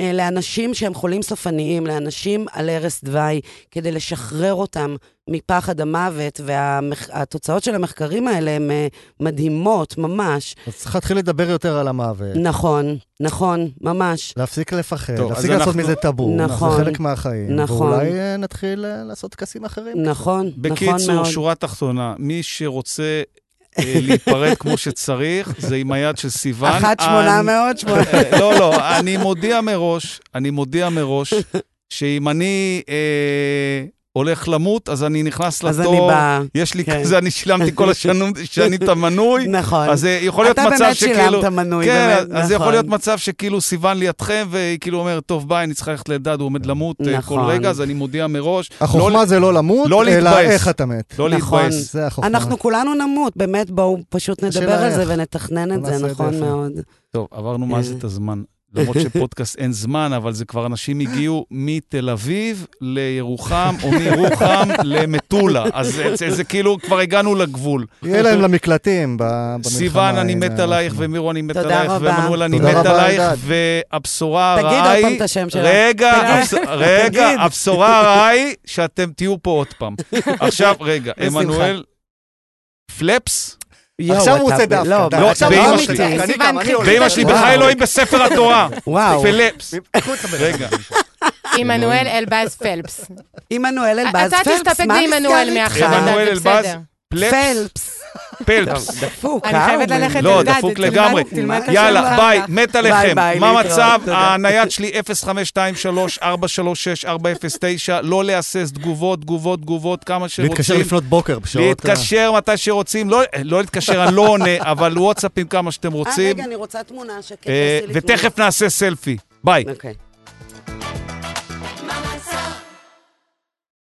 אה, לאנשים שהם חולים סופניים, לאנשים על ערש דווי, כדי לשחרר אותם מפחד המוות, והתוצאות של המחקרים האלה הן אה, מדהימות, ממש. אז צריך להתחיל לדבר יותר על המוות. נכון, נכון, ממש. להפסיק לפחד, טוב, להפסיק לעשות אנחנו... מזה טאבו. נכון. זה חלק מהחיים. נכון. ואולי אה, נתחיל לעשות טקסים אחרים. נכון, נכון מאוד. בקיצור, שורה תחתונה, מי שרוצה להיפרד כמו שצריך, זה עם היד של סיוון. אחת שמונה מאות, שמונה. אה, לא, לא, אני מודיע מראש, אני מודיע מראש, שאם אני אה, הולך למות, אז אני נכנס אז אני לתור, באה. יש לי כן. כזה, אני שילמתי כל השנים שנים את המנוי, נכון. אז אה, יכול להיות אתה מצב באמת שכאילו... שילמת מנוי, כן, באמת, אז יכול נכון. להיות מצב שכאילו סיוון לידכם, והיא כאילו אומרת, טוב, ביי, אני צריכה ללכת לאלדד, הוא עומד למות אה, כל נכון. רגע, אז אני מודיע מראש. החוכמה זה לא למות, לא אלא להתבאס. איך אתה מת. לא נכון. להתבאס. זה החוכמה. אנחנו כולנו נמות, באמת, בואו פשוט נדבר על זה. ונתכנן את זה, זה נכון. מאוד. טוב, עברנו מה זה אה. את הזמן. למרות שפודקאסט אין זמן, אבל זה כבר אנשים הגיעו מתל אביב לירוחם, או מירוחם למטולה. אז זה, זה, זה כאילו, כבר הגענו לגבול. יהיה להם למקלטים במלחמה. סיוון, אני מת עלייך, ומירו, אני מת עלייך. ומנואל, אני מת עלייך. והבשורה תגיד הרעה עוד פעם היא... את השם שלה. רגע, תגיד. רגע, תגיד. הבשורה הרעה היא שאתם תהיו פה עוד פעם. עכשיו, רגע. עמנואל, פלפס? עכשיו הוא אתה רוצה ב- דווקא. לא, לא, עכשיו הוא שלי. ואמא שלי. בחיי אלוהים בספר התורה. וואו. פלפס. רגע. עמנואל אלבז פלפס. עמנואל אלבז אתה פלפס, תסתפק מה בעמנואל מעכשיו. בסדר. פלפס. פלפס. פלפס. דפוק, אני חייבת אה? ללכת לא, אלדד, דפוק תלמד- לגמרי. יאללה, ביי. מת עליכם. מה המצב? הנייד שלי 0523-436-409, לא להסס, תגובות, תגובות, תגובות, כמה להתקשר שרוצים. לפנות בוקר בשעות... להתקשר מתי שרוצים, לא לא להתקשר, אני לא עונה, אבל וואטסאפים כמה שאתם אה, רוצים. רגע, אני רוצה תמונה. אה, תעשי לי תמונה. ותכף נעשה סלפי. ביי. אוקיי.